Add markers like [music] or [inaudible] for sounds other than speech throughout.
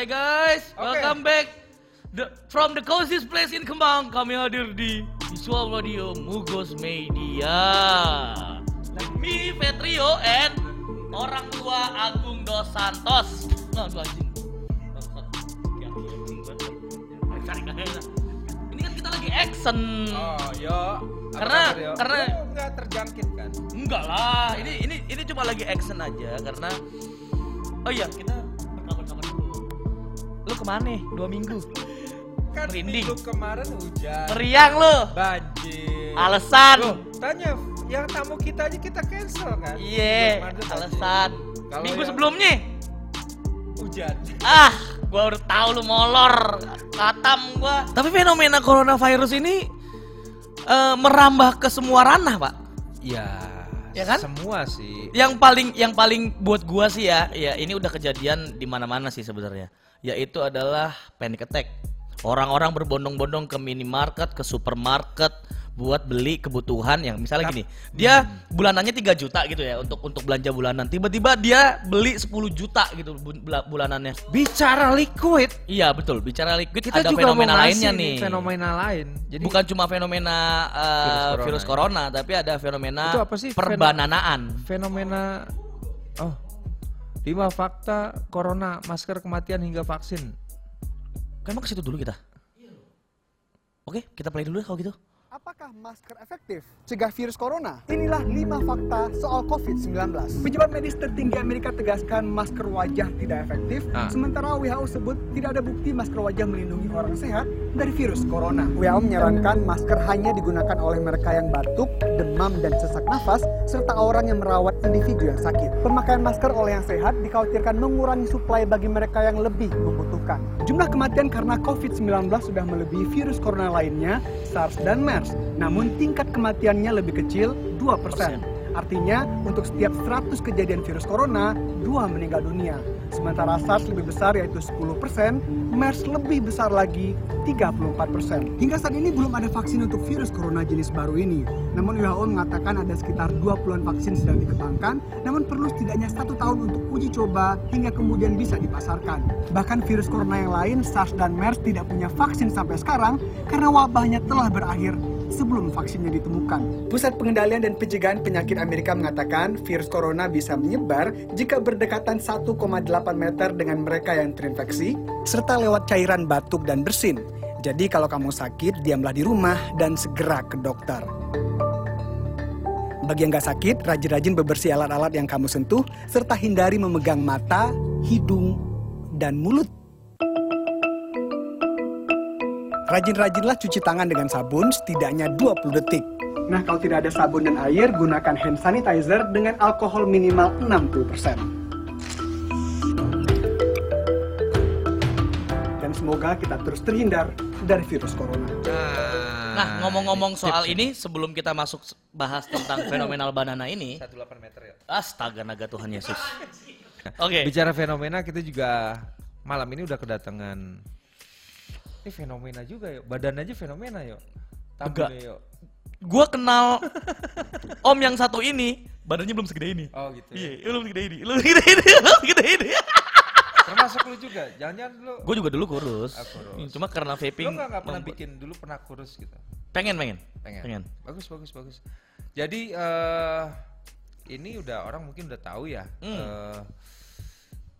Hai guys, Oke. welcome back the, from the coziest place in Kemang. Kami hadir di Visual Radio Mugos Media. Me, Petrio, and orang tua Agung Dos Santos. Nah, itu anjing. Ini kan kita lagi action. Oh, yo. Karena- yo? karena- Lu nggak terjangkit kan? Enggak lah, ini ini ini cuma lagi action aja karena Oh iya, kita. Lu ke mana? Dua minggu. Kan Merinding. minggu kemarin hujan. Meriang lu. Banjir. Alasan. Loh, tanya yang tamu kita aja kita cancel kan? Iya, banjir. alasan. Kalau Minggu yang- sebelumnya. Hujan. Ah, gua udah tahu lu molor. Katam gua. Tapi fenomena coronavirus ini eh, merambah ke semua ranah, Pak. Iya. Ya kan? Semua sih. Yang paling yang paling buat gua sih ya, ya ini udah kejadian di mana-mana sih sebenarnya. Yaitu adalah panic attack. Orang-orang berbondong-bondong ke minimarket, ke supermarket buat beli kebutuhan yang misalnya gini, dia bulanannya 3 juta gitu ya untuk untuk belanja bulanan. Tiba-tiba dia beli 10 juta gitu bu- bula- bulanannya. Bicara liquid, Iya, betul. Bicara liquid kita ada juga fenomena lainnya nih. Fenomena lain. Jadi Bukan cuma fenomena uh, Virus virus, corona, corona, tapi ada fenomena Itu apa sih? perbananaan. fenomena oh lima fakta corona masker kematian hingga vaksin Kan emang ke situ dulu kita. Oke, kita play dulu ya kalau gitu. Apakah masker efektif cegah virus corona? Inilah 5 fakta soal COVID-19. Pejabat medis tertinggi Amerika tegaskan masker wajah tidak efektif, Ah. sementara WHO sebut tidak ada bukti masker wajah melindungi orang sehat dari virus corona. WHO menyarankan masker hanya digunakan oleh mereka yang batuk, demam, dan sesak nafas, serta orang yang merawat individu yang sakit. Pemakaian masker oleh yang sehat dikhawatirkan mengurangi suplai bagi mereka yang lebih membutuhkan. Jumlah kematian karena COVID-19 sudah melebihi virus corona lainnya, SARS dan MERS. Namun tingkat kematiannya lebih kecil, 2%. Artinya, untuk setiap 100 kejadian virus corona, 2 meninggal dunia. Sementara SARS lebih besar yaitu 10%, MERS lebih besar lagi 34%. Hingga saat ini belum ada vaksin untuk virus corona jenis baru ini. Namun WHO mengatakan ada sekitar 20-an vaksin sedang dikembangkan, namun perlu setidaknya satu tahun untuk uji coba hingga kemudian bisa dipasarkan. Bahkan virus corona yang lain, SARS dan MERS tidak punya vaksin sampai sekarang karena wabahnya telah berakhir sebelum vaksinnya ditemukan. Pusat Pengendalian dan Pencegahan Penyakit Amerika mengatakan virus corona bisa menyebar jika berdekatan 1,8 meter dengan mereka yang terinfeksi, serta lewat cairan batuk dan bersin. Jadi kalau kamu sakit, diamlah di rumah dan segera ke dokter. Bagi yang nggak sakit, rajin-rajin bebersih alat-alat yang kamu sentuh, serta hindari memegang mata, hidung, dan mulut. Rajin-rajinlah cuci tangan dengan sabun setidaknya 20 detik. Nah, kalau tidak ada sabun dan air, gunakan hand sanitizer dengan alkohol minimal 60%. Dan semoga kita terus terhindar dari virus corona. Nah, ngomong-ngomong soal ini sebelum kita masuk bahas tentang [laughs] fenomenal banana ini, 18 meter ya astaga naga Tuhan Yesus. Oke. bicara fenomena kita juga malam ini udah kedatangan ini fenomena juga yuk badan aja fenomena yuk Enggak. Yuk Gua kenal Om yang satu ini, badannya belum segede ini. oh gitu ya. Iya, belum segede ini. Belum segede ini. Belum segede ini. termasuk lu juga jangan-jangan lu Gue juga dulu kurus. Ah, kurus. Hmm, Cuma karena lu vaping nggak nggak pernah membuat- bikin dulu pernah kurus gitu pengen pengen. pengen, Pengen. bagus bagus bagus jadi eh ini udah orang mungkin udah tahu ya Hmm. eh,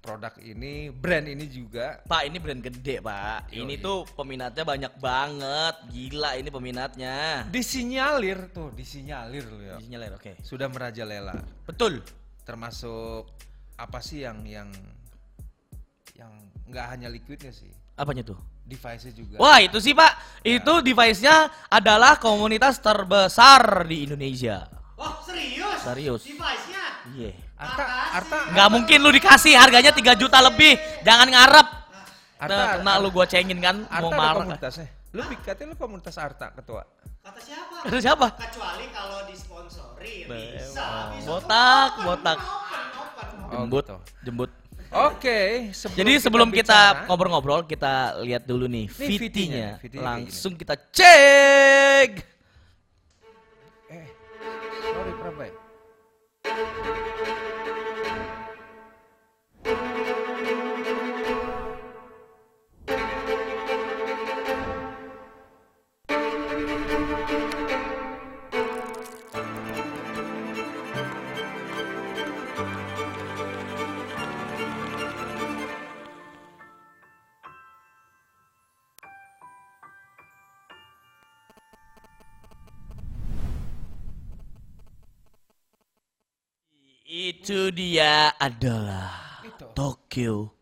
produk ini brand ini juga Pak, ini brand gede, Pak. Ini Yoi. tuh peminatnya banyak banget. Gila ini peminatnya. disinyalir tuh disinyalir lu ya Disinyalir, oke. sudah merajalela Betul. termasuk apa sih yang yang yang nggak hanya liquidnya sih Apanya tuh? device-nya juga Wah itu sih pak, itu device-nya adalah komunitas terbesar di Indonesia. Wah serius? Serius. Device-nya? Iya. Arta Arta Nggak mungkin lu dikasih harganya 3 juta lebih, jangan ngarep. Arta Nah, kena lu gua cengin kan, Arta mau marah. komunitasnya lu katanya lu komunitas Arta ketua Kata siapa? Itu siapa? Kecuali kalau disponsori bisa. Bisa. Botak, Open, botak. Open, open, open. Oh, Jembut, gitu. jembut. Oke, Jadi sebelum kita ngobrol-ngobrol, kita lihat dulu nih VT-nya, VT-nya. VT-nya kayak Langsung kita cek. eh sorry Prabay. Itu dia adalah Itu. Tokyo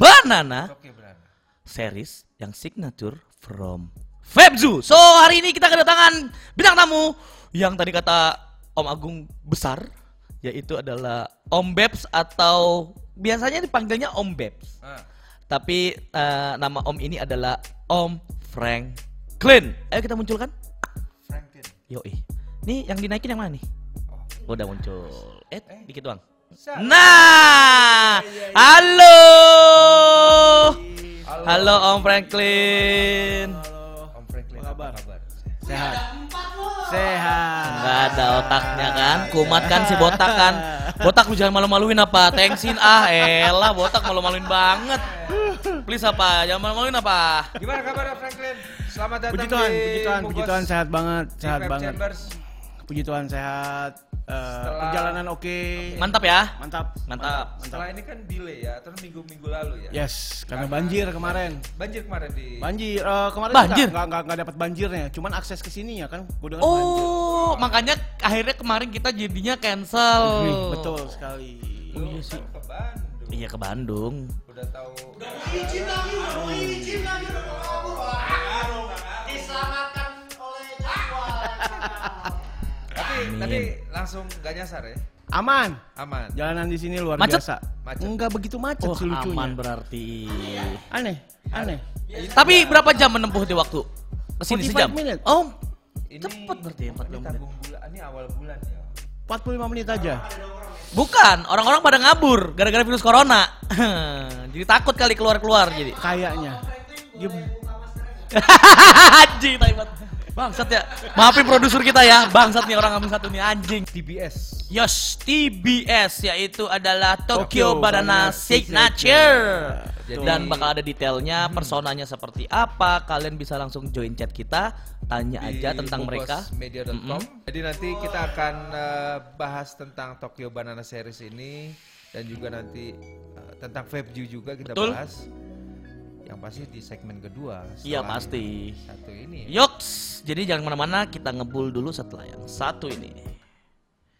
Banana berana. series yang signature from Febzu. So hari ini kita kedatangan bintang tamu yang tadi kata Om Agung besar, yaitu adalah Om Bebs atau biasanya dipanggilnya Om Bebs. Ah, Tapi eh, nama Om ini adalah Om Franklin. Ayo kita munculkan. Franklin. Yoi. Nih yang dinaikin yang mana nih? Oh. Udah muncul. Eh, Eh. dikit doang. Nah, halo. Halo Om Franklin. Om Franklin apa kabar? kabar? Sehat. Sehat. Nggak ada otaknya kan, kumat kan si botak kan. Botak lu jangan malu-maluin apa, thanksin ah, elah botak malu-maluin banget. Please apa, jangan malu-maluin apa. Gimana kabar Franklin? Selamat datang Puji Tuhan, di puji Tuhan, puji Tuhan sehat banget, sehat banget. Chambers. Puji Tuhan sehat. Eh, Setelah- perjalanan oke. Mantap ya. Mantap. Mantap. Setelah ini kan delay ya, terus minggu-minggu lalu ya. Yes, karena banjir kemarin. Banjir kemarin di Banjir eh, kemarin Banjir? nggak nggak nggak dapat banjirnya, cuman akses ke sininya kan gue dengar banjir. Oh, makanya akhirnya kemarin kita jadinya cancel. Betul sekali. Lu kan ke Bandung. Iya ke Bandung. Udah tahu Izin lagi, udah izin lagi, udah kabur. Wah, Diselamatkan Tapi Amin. tadi langsung gak nyasar ya? Aman. Aman. Jalanan di sini luar Macet? biasa. Macet. Enggak begitu macet Oh, sih lucunya. aman berarti. Aneh, aneh. Tapi berapa jam menempuh di waktu? Ke sini 45 sejam? menit. Oh, Ini cepet berarti ya 45 ini menit. bulan, ini awal bulan ya. 45 menit aja. Bukan, orang-orang pada ngabur gara-gara virus corona. [laughs] jadi takut kali keluar-keluar jadi. Kayaknya. [laughs] Anjing. Bangsat ya. Maafin produser kita ya. Bangsat nih orang ngambil satu nih anjing. TBS. Yos, TBS yaitu adalah Tokyo, Tokyo Banana Banana Signature. Jadi- Dan bakal ada detailnya, personanya seperti apa. Kalian bisa langsung join chat kita, tanya aja tentang mereka. Media.com. Jadi nanti kita akan eh, bahas tentang Tokyo Banana Series ini dan juga nanti eh, tentang Vape juga kita Betul. bahas. Yang pasti di segmen kedua. Iya pasti. Satu ini. Yoks, jadi jangan ke mana-mana, kita ngebul dulu setelah yang satu ini.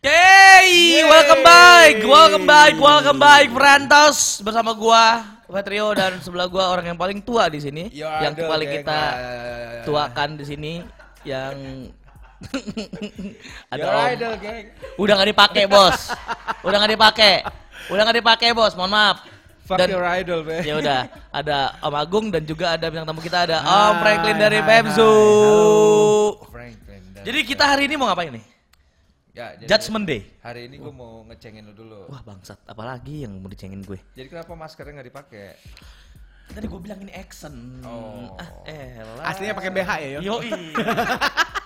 Yay, welcome back, welcome back, welcome back, Frantos bersama gua, Patrio dan sebelah gua orang yang paling tua di sini, Ya, yang paling kita Ah. tuakan di sini, yang [laughs] ada Your om. idol, geng. Udah nggak dipakai bos, udah nggak dipakai, udah nggak dipakai bos, mohon maaf. Fuck Dan- your idol, be. Ya udah, ada Om Agung dan juga ada bintang tamu kita ada Om Hai, Franklin dari hai, Pemzu. hai, Franklin. dan- Jadi kita hari ini mau ngapain nih? ya, jadi Judgment Day. Hari ini gue mau ngecengin lu dulu. Wah bangsat, apalagi yang mau dicengin gue? Jadi kenapa maskernya nggak dipakai? Tadi gue bilang ini action. Oh. Ah, elah. aslinya pakai BH ya, Yo? Yoi. [laughs]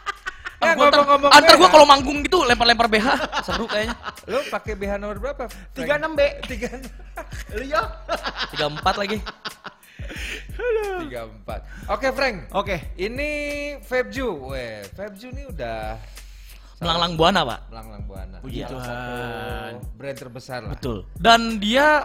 Eh, Ah, gua ntar- ngomong-ngomong ah, ntar gue kalau manggung gitu lempar-lempar BH seru kayaknya. Lu pakai BH nomor berapa? Frank? 36B. 36. Lu yo? 34 lagi. 34. Oke, Frank. Oke. Ini Febju. Weh, Febju ini udah Melanglang buana pak. melanglang buana. Puji Iya. Tuhan. Brand terbesar lah. Betul. Dan dia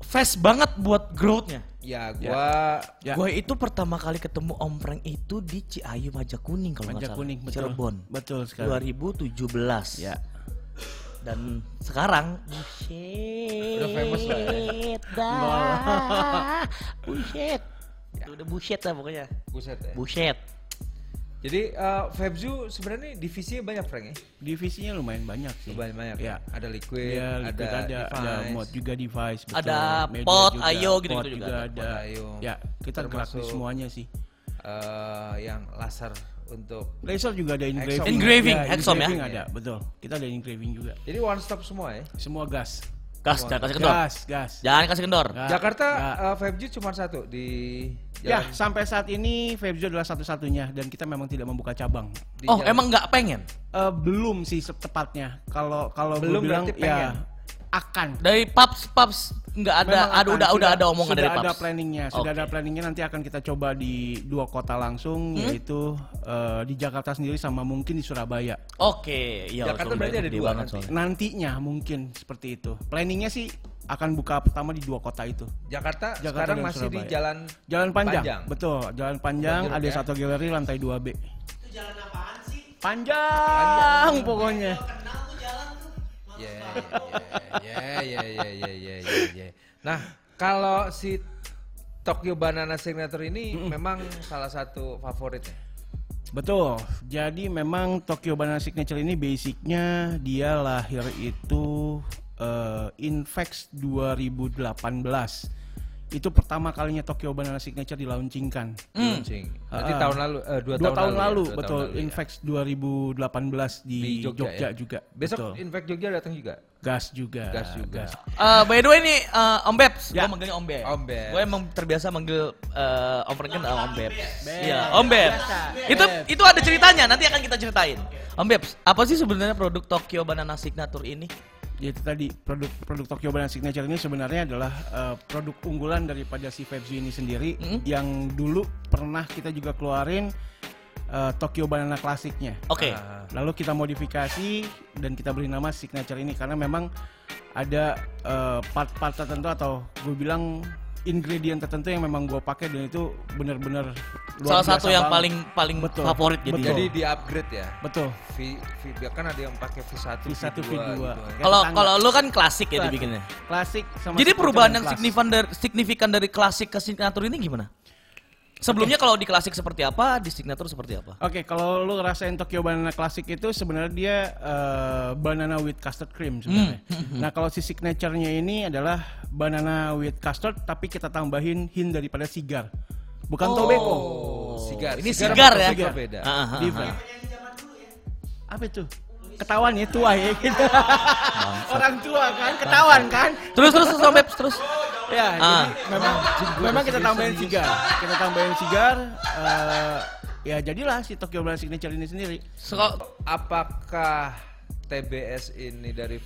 fast banget buat growth-nya. Ya, gua Ya. Gue itu pertama kali ketemu Om Frank itu di Ciayu Majak Kuning kalau nggak Majak salah. Kuning, betul. Cirebon. Betul sekali. 2017. Ya. Dan sekarang buset. Udah famous lah ya. buset. [laughs] Itu udah buset lah pokoknya. buset ya. Buset. Jadi eh, Febju sebenarnya divisinya banyak, Frank ya. Divisinya lumayan banyak sih. Banyak banyak. Ya. Ada liquid, Iya, ada, liquid ada, ada device. mod juga device, betul. Ada Media pot, juga, ayo gitu-gitu pot juga juga ada. ada. Pot, ayo. Ya, kita gerak di semuanya sih. eh, yang laser untuk Laser juga ada engraving. Engraving, Ya, Hexom ya? engraving ada, betul. Kita ada engraving juga. jadi one stop semua ya. Semua gas. Gas, jangan kasih kendor. Gas, gas. Jangan kasih kendor. Gas. Jakarta Ya. Febju cuma satu di Ya, jalan, sampai saat ini Febjo adalah satu-satunya dan kita memang tidak membuka cabang. di Oh, jalan- emang nggak pengen? Eh, belum sih tepatnya. Kalau kalau Belum bilang berarti pengen. ya akan. Dari Paps Paps nggak ada, Memang ada akan. udah udah Sudah- ada omongan sudah dari ada Paps. planningnya, sudah ada Oke. planningnya nanti akan kita coba di dua kota langsung yaitu eh, di Jakarta sendiri sama mungkin di Surabaya. Oke, iya. Jakarta Surabaya berarti ada dua banget nanti. soalnya. Nantinya mungkin seperti itu. Planningnya sih akan buka pertama di dua kota itu. Jakarta, Jakarta sekarang masih di Surabaya. jalan Jalan panjang, Panjang. betul. Jalan panjang Jeruk ada ya. satu galeri lantai 2B. Itu jalan apaan sih? Panjang, pokoknya. Kenal. Ya Ya, ya, ya, ya, ya, ya, ya. Nah, kalau si Tokyo Banana Signature ini memang salah satu favoritnya. Betul. Jadi memang Tokyo Banana Signature ini basicnya dia lahir itu eh, Invex 2018. Itu pertama kalinya Tokyo Banana Signature dilaunchingkan. Launching. Berarti Ah, tahun lalu, eh, dua, Dua, tahun, ya? lalu, Dua betul. tahun lalu ya. Invex 2018 di, Di Jogja, Jogja, ya? juga. Besok Betul. Infect Jogja datang juga. gas juga. Gas juga. Eh, by the way nih eh, Om Bebs, Ya. gue manggilnya Om Bebs. Om Bebs. Gue emang terbiasa manggil eh, Om Franken sama Om Bebs. Bebs. Iya, Om Bebs. Biasa. Itu itu ada ceritanya, nanti akan kita ceritain. Om Bebs, apa sih sebenarnya produk Tokyo Banana Signature ini? Ya, itu tadi produk produk Tokyo Banana Signature ini sebenarnya adalah eh, produk unggulan daripada si Febzu ini sendiri Mm. yang dulu pernah kita juga keluarin eh, Tokyo Banana klasiknya. Oke. Ah. Lalu kita modifikasi dan kita beri nama Signature ini karena memang ada eh, part-part tertentu atau gue bilang ingredient tertentu yang memang gue pakai dan itu benar-benar Salah satu yang banget. paling paling Betul. favorit jadi. Betul. Jadi di upgrade ya. betul. V, V, kan ada yang pakai V1, V1, V2, V2. gitu. Kayak Kalau kalau lu kan klasik ya dibikinnya. klasik sama Jadi perubahan yang signifikan dari signifikan dari klasik ke signature ini gimana? Sebelumnya kalau di klasik seperti apa, di signature seperti apa? Oke, kalau lu ngerasain Tokyo Banana Classic itu sebenarnya dia eh, banana with custard cream sebenarnya. [laughs] Nah, kalau si signature-nya ini adalah banana with custard tapi kita tambahin hint daripada sigar. Bukan tobacco. Oh, sigar. Ini Sigar sigar ya? tobacco beda. Ah, ah, ah. Apa itu? Ketahuan ya tua ya gitu. Orang tua kan, ketahuan kan? Terus terus terus Bebs, terus. Ya, Ah. jadi memang memang kita tambahin sigar. Kita tambahin sigar eh, ya jadilah si Tokyo Banana Signature ini sendiri. So, Apakah TBS ini dari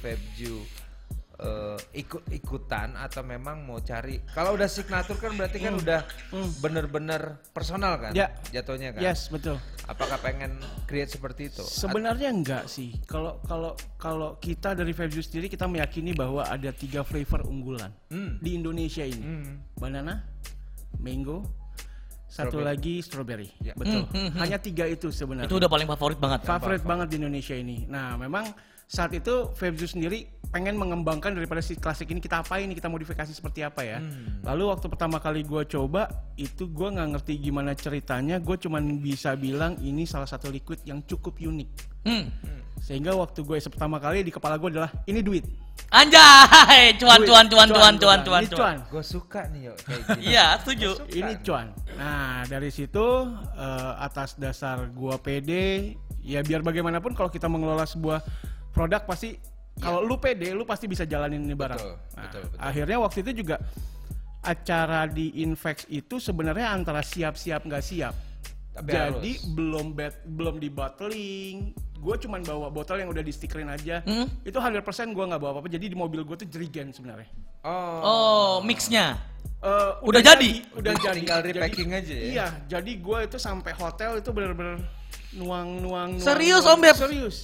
Febju eh, ikut-ikutan atau memang mau cari kalau udah signature kan berarti kan udah bener-bener personal kan Ya. jatuhnya kan Yes, betul. apakah pengen create seperti itu Sebenarnya enggak sih. Kalau kalau kalau kita dari Febju sendiri kita meyakini bahwa ada tiga flavor unggulan Hmm. di Indonesia ini. Hmm. Banana, mango, satu Strawberry. lagi strawberry. Ya. Betul. Hmm, hmm, [laughs] hmm. Hanya tiga itu sebenarnya. itu udah paling favorit banget. favorit banget di Indonesia ini. Nah, memang saat itu Febju sendiri pengen mengembangkan daripada si klasik ini kita apain nih kita modifikasi seperti apa ya. Hmm. Lalu waktu pertama kali gue coba itu gue nggak ngerti gimana ceritanya. Gue cuman bisa bilang ini salah satu liquid yang cukup unik. Hmm. Sehingga waktu gue pertama kali di kepala gue adalah ini duit. Anjay, cuan Duit. cuan cuan cuan cuan cuan Ini cuan. cuan. gue suka nih yuk kayak [laughs] gini Iya, setuju. Ini cuan. Nah dari situ eh, atas dasar gua pede, ya biar bagaimanapun kalau kita mengelola sebuah produk pasti kalau lu pede, lu pasti bisa jalanin ini barang. Betul, Nah, betul, betul. Akhirnya waktu itu juga acara di Invex itu sebenarnya antara siap-siap nggak siap. Tapi Jadi harus. belum bet, belum di bottling. Gue cuman bawa botol yang udah di stikerin aja. Hmm? Itu 100% gue nggak bawa apa-apa. Jadi di mobil gue tuh jerigen sebenarnya. oh, Oh, mixnya. Eh, Udah jadi? udah jadi. Tinggal Jadi- repacking aja ya? Iya, jadi gue itu sampai hotel itu bener-bener nuang nuang. nuang, Serius, nuang. Om Beb? Serius.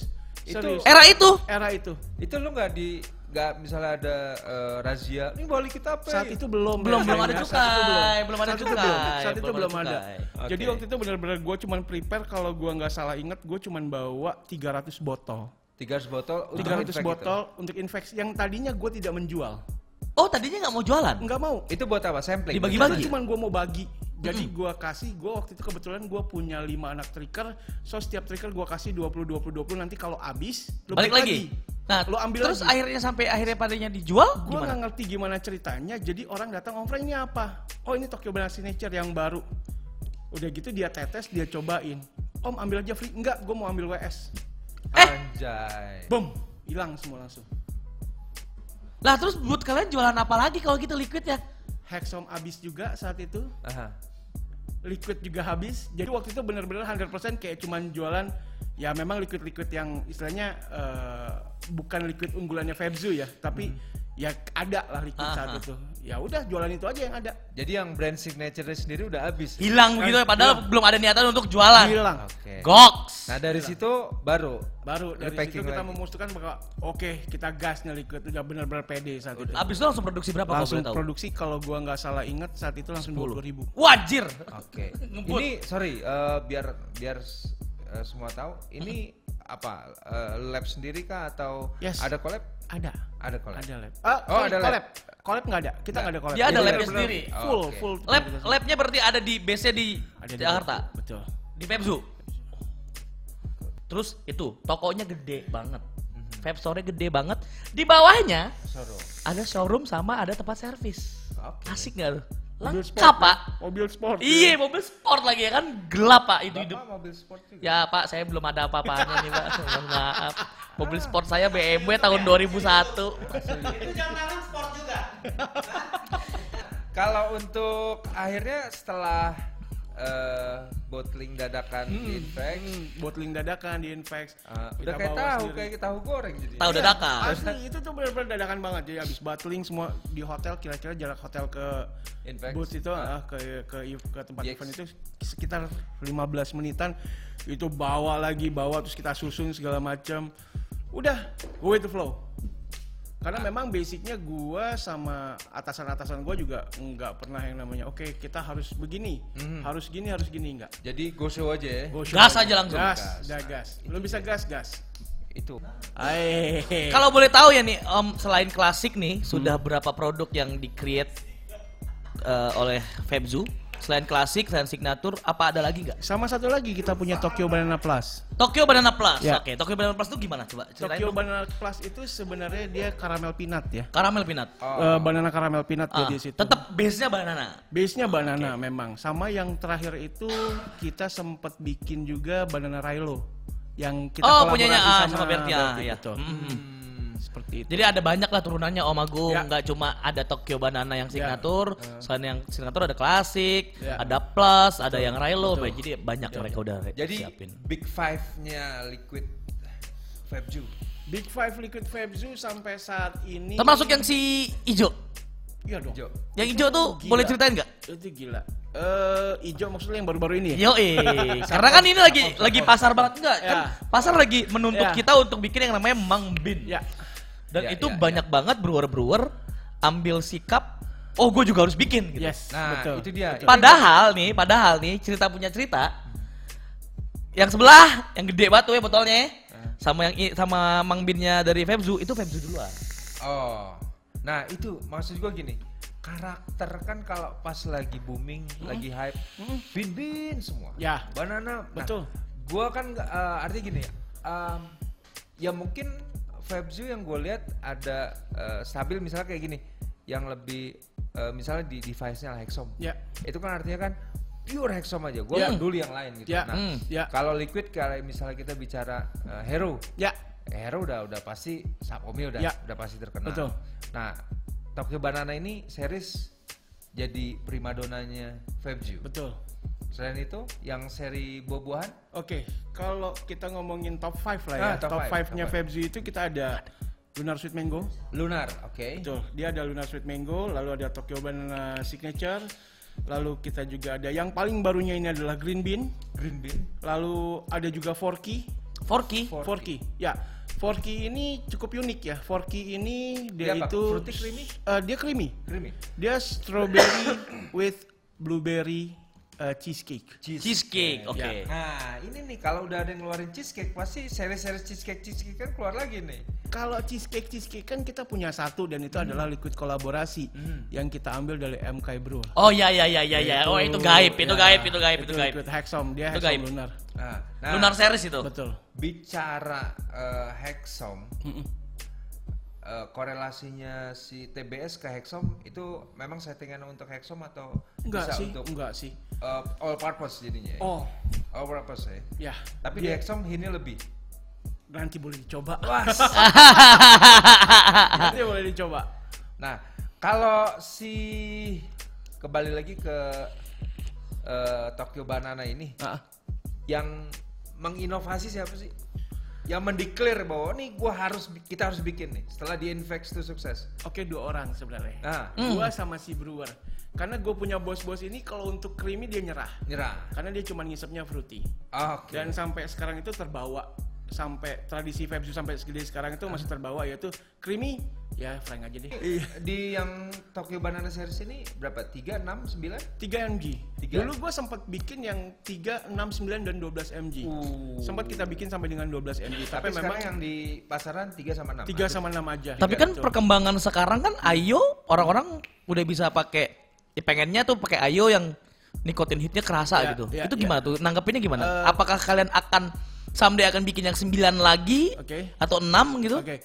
Itu- Serius. Era itu. Era itu. itu lu nggak di nggak misalnya ada eh, razia ini balik kita apa Saat ya? itu belum. Belum, belum ada itu cukai, belum ada itu cukai. Saat itu belum ada. Jadi waktu itu bener-bener gue cuman prepare kalau gue nggak salah inget gue cuman bawa 300 botol. 300 botol untuk 300 infect botol untuk infeksi yang tadinya gue tidak menjual. Oh, tadinya nggak mau jualan. Nggak mau. itu. itu buat apa sampling Dibagi-bagi. Cuman gue mau bagi. Jadi gue kasih, gue waktu itu kebetulan gue punya 5 anak trigger. So setiap trigger gue kasih 20 20 20 nanti kalau habis lu Balik balik lagi. Nah, Lu ambil terus lagi. akhirnya sampai akhirnya padanya dijual Gue nggak ngerti gimana ceritanya. Jadi orang datang Om Frank ini apa? Oh ini Tokyo Banana Signature yang baru. Udah gitu dia tetes, dia cobain. Om ambil aja free. Enggak, gue mau ambil WS. Eh! anjay Boom, hilang semua langsung. Lah terus buat kalian jualan apa lagi kalau gitu liquid ya? Hexom habis juga saat itu. Aha. liquid juga habis. Jadi waktu itu benar-benar 100% kayak cuman jualan ya memang liquid-liquid yang istilahnya eh, bukan liquid unggulannya Febzu ya, tapi ya ada lah liquid Ah, saat itu. Ya udah jualan itu aja yang ada. jadi yang brand signature sendiri udah habis Hilang begitu ya padahal belum ada niatan untuk jualan. Hilang. oke Goks. nah dari situ baru Baru dari situ kita lagi. memutuskan bahwa oke kita gas nih liquid udah benar-benar pede saat itu. Abis itu langsung produksi berapa Langsung tahu? produksi kalau gua nggak salah ingat saat itu langsung 20 ribu. Wajir. oke [laughs] Ngebut. ini sorry eh, biar biar eh, semua tahu ini apa eh, lab sendiri kah atau Yes. ada collab Ada. Ada collab. Ada lab. Ah, Oh, ada lab. collab. Collab nggak ada. Kita nggak ada collab. Dia ada labnya sendiri. Full, Oke. full. Lab labnya berarti ada di base-nya di Ada di Jakarta. Betul. Di Pepzu. Terus itu tokonya gede banget. Mhm. Vape store gede banget. Di bawahnya Showroom. ada showroom sama ada tempat servis. Asik nggak lu? Mobil Lengkap sport, pak. ya. Mobil sport. Iya mobil sport lagi ya kan gelap pak itu hidup. Mobil sport juga. Ya pak saya belum ada apa-apanya nih pak. [laughs] Mohon maaf. Mobil sport saya BMW tahun 2001. Itu jam tangan sport juga. [laughs] Kalau untuk akhirnya setelah eh, bottling dadakan di Infex, Hmm, bottling dadakan di Infex. Kita udah kayak tahu sendiri. kayak tahu goreng jadi. Tahu dadakan. Asli itu tuh benar-benar dadakan banget. Jadi habis bottling semua di hotel kira-kira jarak hotel ke Infex. booth itu ah, ke ke ke tempat Yes. event itu sekitar 15 menitan itu bawa lagi bawa terus kita susun segala macam. Udah, go with the flow. Karena memang basicnya gua sama atasan-atasan gua juga nggak pernah yang namanya oke kita harus begini, harus gini harus gini nggak. Jadi go show aja ya. Go show Gas aja langsung. Gas, gas, gas. Lu bisa gas, gas. Itu. Kalau boleh tahu ya nih, Om selain klasik nih, sudah berapa produk yang di-create eh, oleh Febzu? Selain klasik, selain signature, apa ada lagi nggak? Sama satu lagi kita punya Tokyo Banana Plus. Tokyo Banana Plus. Ya. Oke, Tokyo Banana Plus itu gimana? Coba ceritain. Tokyo dong. Banana Plus itu sebenarnya dia karamel peanut ya. Karamel peanut. Eh, banana karamel peanut Ah, dia di situ. tetap base-nya banana. Base-nya banana memang. Sama yang terakhir itu kita sempat bikin juga banana Rilo yang kita oh, kolaborasi punyanya ah, sama, sama Bertia. Ya. betul. Mm. Seperti itu. Jadi ada banyak lah turunannya Om Agung, Ya. nggak cuma ada Tokyo Banana yang signature, Ya. selain yang signature ada klasik, Ya. ada plus, ada yang Rilo, baik. jadi banyak mereka udah Jadi siapin. big five-nya liquid Fabju. Big Five Liquid Vape Zoo sampai saat ini Termasuk yang si Ijo. Iya dong. Jo. Yang Ijo tuh Gila. boleh ceritain nggak? Itu gila. Eh, hijau maksudnya yang baru-baru ini ya? Yo, [laughs] karena kan ini lagi lagi pasar banget enggak kan? Ya. Pasar lagi menuntut Ya. kita untuk bikin yang namanya Mang Bin. Ya. Dan Ya, itu ya, banyak banget brewer-brewer ambil sikap, oh gue juga harus bikin gitu. Yes, Nah, betul. itu dia. betul. Padahal nih, padahal nih cerita punya cerita. Yang sebelah, yang gede batu ya botolnya, ya. sama yang sama Mang Binnya dari Febzu itu Febzu duluan. Oh. Nah, itu maksud gua gini. Karakter kan kalau pas lagi booming, lagi hype, bin-bin semua. Ya. Banana. Nah, Betul. Gua kan eh, artinya gini ya. em, ya mungkin Fabzu yang gue lihat ada eh, stabil misalnya kayak gini, yang lebih eh, misalnya di device-nya Hexom. Ya. Itu kan artinya kan pure Hexom aja. Gue Ya. dulu yang lain gitu. Ya. Nah. Ya. kalau liquid kayak misalnya kita bicara eh, Hero, Ya. Hero udah udah pasti Sapomi udah Ya. udah pasti terkenal. Betul. Nah, Tokyo Banana ini series jadi primadonanya Fabju. Betul. Selain itu, yang seri buah-buahan, Oke, kalau kita ngomongin top 5 lah ya. Ah, top top five, 5-nya top five. Febzu itu kita ada Lunar Sweet Mango. Lunar, oke. Betul. Dia ada Lunar Sweet Mango, lalu ada Tokyo Banana Signature. Lalu kita juga ada yang paling barunya ini adalah Green Bean. Green Bean. Lalu ada juga Forky. Forky. Forky. Ya. Forky ini cukup unik ya. Forky ini dia, Dia apa? itu Fruity creamy? Eh, dia creamy. Creamy. Dia strawberry [coughs] with blueberry eh, cheesecake. Cheesecake, oke. Ya. Nah, ini nih kalau udah ada yang ngeluarin cheesecake, pasti seri-seri cheesecake cheesecake kan keluar lagi nih. Kalau cheesecake cheesecake kan kita punya satu dan itu adalah liquid kolaborasi yang kita ambil dari MK Brew. Oh ya ya ya ya ya. Oh itu gaib, itu ya, gaib, itu gaib, itu gaib. liquid Hexom, dia Itu Hexom gaib. lunar. Nah, nah Lunar series itu. Betul. bicara eh, Hexom, Mm-mm. Eh, korelasinya si TBS ke Hexom itu memang settingan untuk Hexom atau Enggak bisa sih, untuk enggak sih. eh, all purpose jadinya? ya? Oh, All purpose ya. ya. Tapi di dia Hexom ini lebih. nanti boleh dicoba. Wah. [laughs] nanti boleh dicoba. Nah, kalau si kembali lagi ke eh, Tokyo Banana ini, Ah, yang menginovasi siapa sih? Yang mendeklar bahwa nih gua harus kita harus bikin nih setelah di Infex itu sukses. Oke dua orang sebenarnya. Nah, Gua sama si brewer. Karena gue punya bos-bos ini kalau untuk creamy dia nyerah. nyerah. Karena dia cuma ngisepnya fruity. Oke. Dan sampai sekarang itu terbawa sampai tradisi Febju sampai segede sekarang itu masih terbawa yaitu creamy ya frying aja deh. Iya. Di yang Tokyo Banana Series ini berapa? 3, 6, 9? 3 mg. Tiga. Dulu gua sempat bikin yang 3, 6, 9 dan 12 mg. Uh. Sempat kita bikin sampai dengan 12 mg. Tapi, Tapi, memang yang di pasaran 3 sama 6. 3 sama 6 aja. Tapi Tiga kan itu. perkembangan sekarang kan Ayo orang-orang udah bisa pakai ya pengennya tuh pakai Ayo yang nikotin hitnya kerasa Ya, gitu. ya, itu ya. gimana tuh? Nanggepinnya gimana? Eh, Apakah kalian akan someday akan bikin yang 9 lagi Oke. atau 6 gitu? Oke.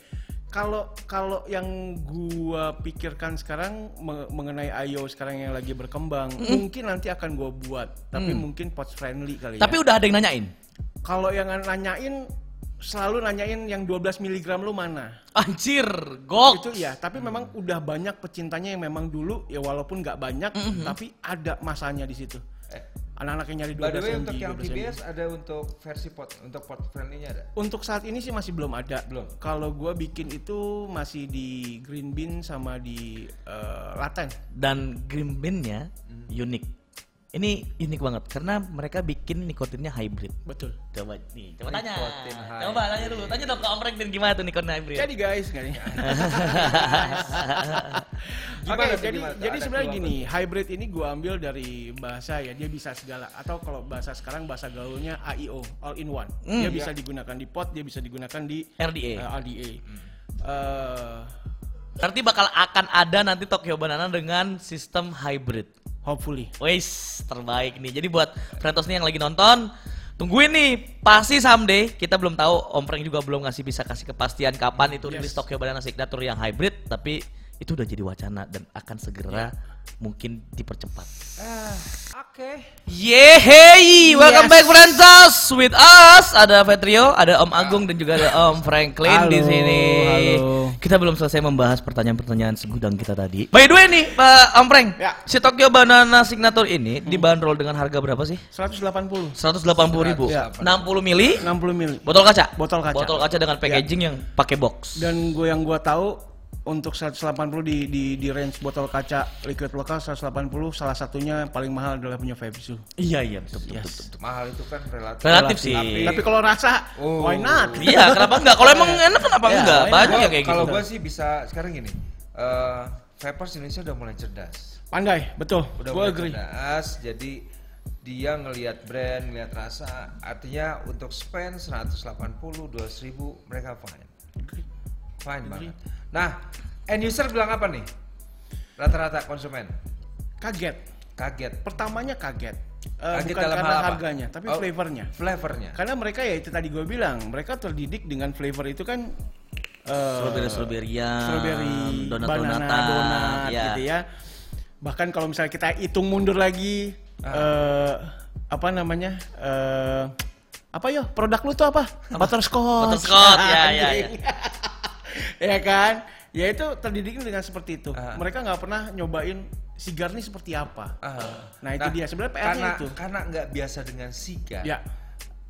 Kalau kalau yang gua pikirkan sekarang me- mengenai Ayo sekarang yang lagi berkembang, mungkin nanti akan gua buat, tapi mungkin pots friendly kali Tapi ya. udah ada yang nanyain. Kalau yang nanyain selalu nanyain yang 12 mg lu mana? Anjir, gok. Itu ya, tapi memang udah banyak pecintanya yang memang dulu ya walaupun nggak banyak, tapi ada masanya di situ. Anak-anak yang nyari 12 by the way untuk yang 12 mg. TBS ada untuk versi pot untuk pot friendly-nya ada. Untuk saat ini sih masih belum ada. Belum. Kalau gua bikin itu masih di green bean sama di eh, laten. Dan green bean-nya unik. Ini unik banget karena mereka bikin nikotinnya hybrid. Betul. Coba nih, coba tanya. Nikotin hybrid. Coba tanya dulu. Tanya dong ke Om Frank gimana tuh nikotin hybrid. Jadi guys? [laughs] Gimana Oke, tuh, jadi gimana? jadi sebenarnya gini, hybrid ini gua ambil dari bahasa ya dia bisa segala atau kalau bahasa sekarang bahasa gaulnya AIO, all in one. dia bisa digunakan di pot, dia bisa digunakan di RDA. eh, RDA. Eh, Berarti bakal akan ada nanti Tokyo Banana dengan sistem hybrid. Hopefully. Wis, terbaik nih. Jadi buat Frentos nih yang lagi nonton, tungguin nih. Pasti someday, kita belum tahu, Om Frank juga belum ngasih bisa kasih kepastian kapan itu rilis Yes. Tokyo Banana Signature yang hybrid, tapi itu udah jadi wacana dan akan segera mungkin dipercepat. Ah, oke. Yeay, welcome Yes. back Frentos with us. Ada Petrio, ada Om Agung dan juga ada Om Franklin di Halo, sini. halo. Kita belum selesai membahas pertanyaan-pertanyaan segudang kita tadi. By the way nih, Pak Om Frank, Ya. si Tokyo Banana Signature ini dibanderol dengan harga berapa sih? 180. 180 ribu, Ya. 60 mili, 60 mili. botol kaca, Botol kaca. botol kaca dengan packaging yang pakai box. Dan gue yang gua tahu untuk 180 di di di range botol kaca liquid lokal 180 salah satunya yang paling mahal adalah punya Febsu. Iya iya betul betul. Yes. betul. Mahal itu kan relatif. Relatif sih. Tapi- Tapi kalau rasa, Oh. why not? Iya, kenapa enggak? Kalau emang enak kenapa Ya, enggak? Banyak Gua- yang kayak gitu. Kalau gue sih bisa sekarang gini. eh Vapers Indonesia udah mulai cerdas. Pandai, betul. Udah Gue mulai agree. cerdas. Jadi dia ngelihat brand, ngelihat rasa. Artinya untuk spend 180, 200 ribu mereka fine. Fine banget. Nah, end user bilang apa nih? Rata-rata konsumen Kaget. kaget. Pertamanya kaget. Eh, Kaget bukan dalam karena hal apa? harganya, tapi Oh, flavornya. Flavornya. Karena mereka ya itu tadi gue bilang, mereka terdidik dengan flavor itu kan eh, Strawberry strawberryan, strawberry, donat banana, donatan, donat, ya. gitu ya. Bahkan kalau misalnya kita hitung mundur lagi, eh, apa namanya? eh, apa yo? Produk lu tuh apa? Butterscotch. Butterscotch, ya, ya, Anjing. ya [laughs] [laughs] kan? Ya itu terdidik dengan seperti itu. Ah. Mereka nggak pernah nyobain sigar ini seperti apa. Ah. Nah, itu dia. Sebenarnya PR-nya karena, itu. Karena nggak biasa dengan sigar. Ya.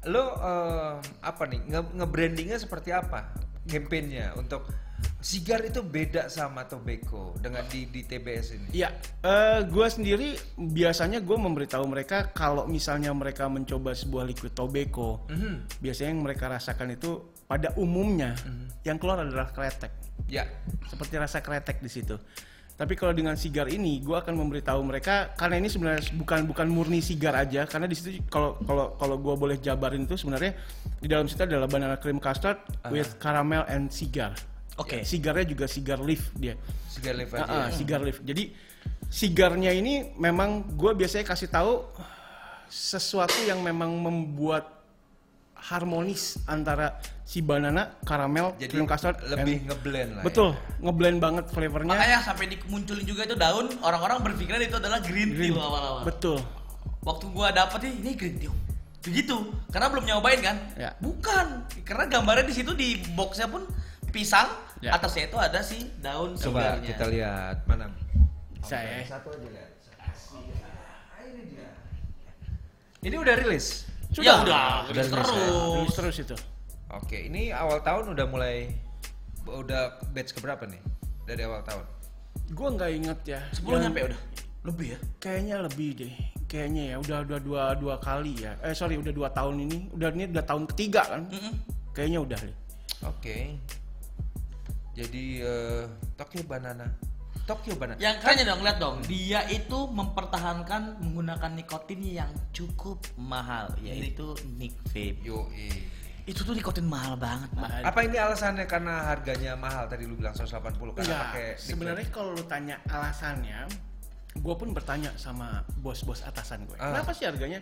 Lo eh, apa nih nge- nge-brandingnya seperti apa? Campaignnya untuk sigar itu beda sama tobacco dengan di di TBS ini. Iya, eh gue sendiri biasanya gue memberitahu mereka kalau misalnya mereka mencoba sebuah liquid tobacco, Mhm. biasanya yang mereka rasakan itu pada umumnya yang keluar adalah kretek, Ya. seperti rasa kretek di situ. Tapi kalau dengan sigar ini, gue akan memberitahu mereka karena ini sebenarnya bukan bukan murni sigar aja, karena di situ kalau kalau kalau gue boleh jabarin itu sebenarnya di dalam situ adalah banana cream custard with caramel and cigar. Oke. Sigarnya juga cigar leaf dia. Sigar leaf Ah, aja. ah, cigar leaf. Jadi sigarnya ini memang gue biasanya kasih tahu sesuatu yang memang membuat harmonis antara si banana, karamel, Jadi cream custard, lebih and- ngeblend lah. betul Ya. ngeblend banget flavornya. Makanya sampai dimunculin juga itu daun, orang-orang berpikiran itu adalah green tea Green. loh awal-awal. Betul. Waktu gua dapet nih, ini green tea. Begitu, karena belum nyobain kan? Ya. Bukan, karena gambarnya di situ di boxnya pun pisang, Ya. atasnya itu ada si daun Coba sigarnya. kita lihat mana. Saya Satu aja lihat. Ini dia. Ini udah rilis. Ya udah, Udah terus. terus terus itu. Oke, ini awal tahun udah mulai udah batch keberapa nih dari awal tahun? Gue nggak inget ya. 10 Yang- nyampe udah. Lebih ya? Kayaknya lebih deh. Kayaknya ya udah udah dua dua kali ya. Eh sorry udah dua tahun ini. Udah ini udah tahun ketiga kan. Mm-mm. Kayaknya udah nih. Oke. Jadi eh, Tokyo Banana. Tokyo Banana. Yang kerennya dong, lihat dong. Dia itu mempertahankan menggunakan nikotin yang cukup mahal, yaitu Nick Vape. Yo Itu tuh nikotin mahal banget, Pak. Apa ini alasannya karena harganya mahal tadi lu bilang 180 karena Enggak, pakai sebenarnya kalau lu tanya alasannya, gue pun bertanya sama bos-bos atasan gue. Ah. Kenapa sih harganya?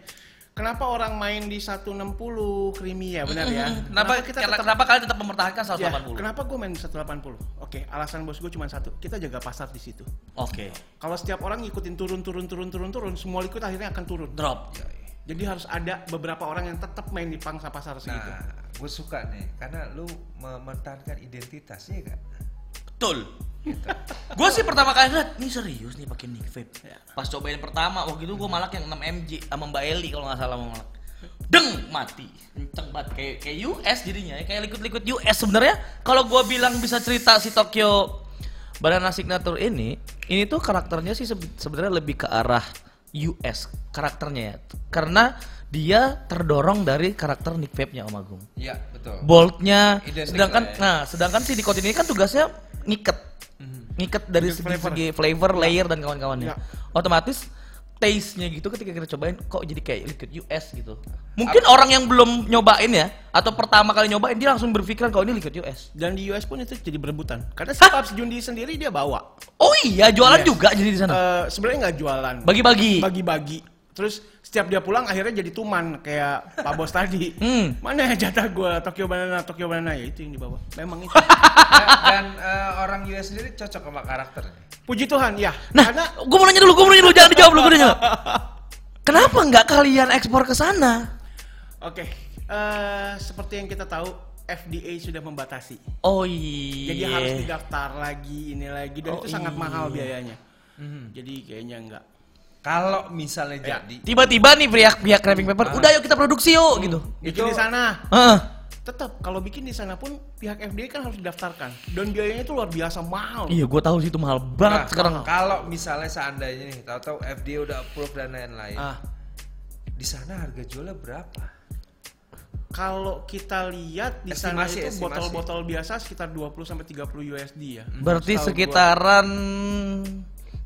Kenapa orang main di 160 creamy ya, benar ya? Kenapa, kita kenapa, tetap kenapa kalian tetap mempertahankan Ya, 180? kenapa gue main 180? Oke, alasan bos gue cuma satu, kita jaga pasar di situ. Oke. Kalau setiap orang ngikutin turun turun turun turun turun, semua ikut akhirnya akan turun. Drop. Jadi harus ada beberapa orang yang tetap main di pangsa pasar segitu. Nah, gue suka nih karena lu mempertahankan identitas ya gak? Betul. Gue sih pertama kali lihat, ini serius nih pakai Nick Vape. Pas cobain pertama, waktu itu gue malak yang 6 mg sama Mbak Eli kalau nggak salah mau malak. Deng mati, kenceng banget kayak kayak US jadinya, ya, kayak liquid-liquid US sebenarnya. Kalau gue bilang bisa cerita si Tokyo Banana Signature ini, ini tuh karakternya sih sebe- sebenarnya lebih ke arah US karakternya ya, karena dia terdorong dari karakter Nick Vape-nya Om Agung Iya, betul. boltnya sedangkan ya. nah sedangkan si nikotin ini kan tugasnya ngiket ngiket dari Ngiket segi, flavor. segi flavor layer dan kawan-kawannya Ya. otomatis taste-nya gitu ketika kita cobain kok jadi kayak liquid US gitu mungkin orang yang belum nyobain ya atau pertama kali nyobain dia langsung berpikiran kalau ini liquid US Dan di US pun itu jadi berebutan. Karena si Paps Jundi sendiri dia bawa. oh iya jualan Yes. juga jadi di sana Eh, Sebenarnya nggak jualan. bagi-bagi Bagi-bagi. Terus setiap dia pulang akhirnya jadi tuman kayak Pak Bos tadi. [laughs] Hmm. Mana ya jatah gue Tokyo Banana, Tokyo Banana ya itu yang dibawa. Memang itu. [laughs] Dan, dan, eh, orang US sendiri cocok sama karakternya. Puji Tuhan ya. nah Karena gue mau nanya dulu gue mau nanya dulu jangan dijawab dulu gue nanya [laughs] kenapa nggak kalian ekspor ke sana oke, eh, seperti yang kita tahu FDA sudah membatasi. oh iya Jadi harus didaftar lagi ini lagi dan Oh, itu sangat iya. mahal biayanya. Jadi kayaknya enggak. Kalau misalnya Ya. jadi tiba-tiba nih pihak pihak Craving Paper udah yuk kita produksi yuk gitu Bikin di sana. Heeh. Tetap kalau bikin di sana pun pihak FDA kan harus didaftarkan dan biayanya itu luar biasa mahal. iya gue tahu sih itu mahal Nah, banget sekarang kalau misalnya seandainya nih, tahu-tahu FDA udah approve dan lain-lain. Ah, Di sana harga jualnya berapa? kalau kita lihat di sana itu botol-botol biasa sekitar 20 sampai 30 USD ya. berarti sekitaran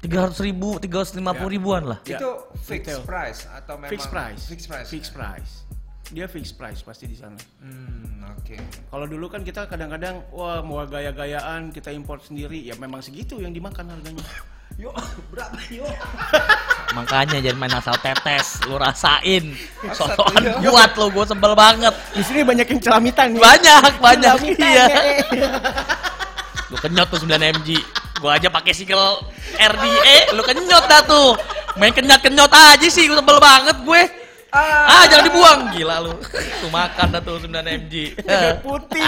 tiga ratus ribu tiga ratus lima puluh Ya. ribuan lah Ya, Itu fixed retail. price atau memang Fixed price. Fixed price. Fixed price. Dia fixed price pasti di sana. Hmm, oke. Kalau dulu kan kita kadang-kadang wah mau gaya-gayaan kita import sendiri ya memang segitu yang dimakan harganya. Yuk, berapa yuk? makanya jangan main asal tetes lu rasain sosokan iya. kuat lo gue sebel banget Di sini banyak yang celamitan nih. banyak banyak Celamitan, iya ya. [laughs] lu kenyot tuh 9 mg gue aja pakai single RDA lu kenyot dah tuh. Main kenyot kenyot aja sih gue sebel banget gue. Ah. Jangan dibuang. Gila lu. Tuh makan dah tuh 9 mg Putih.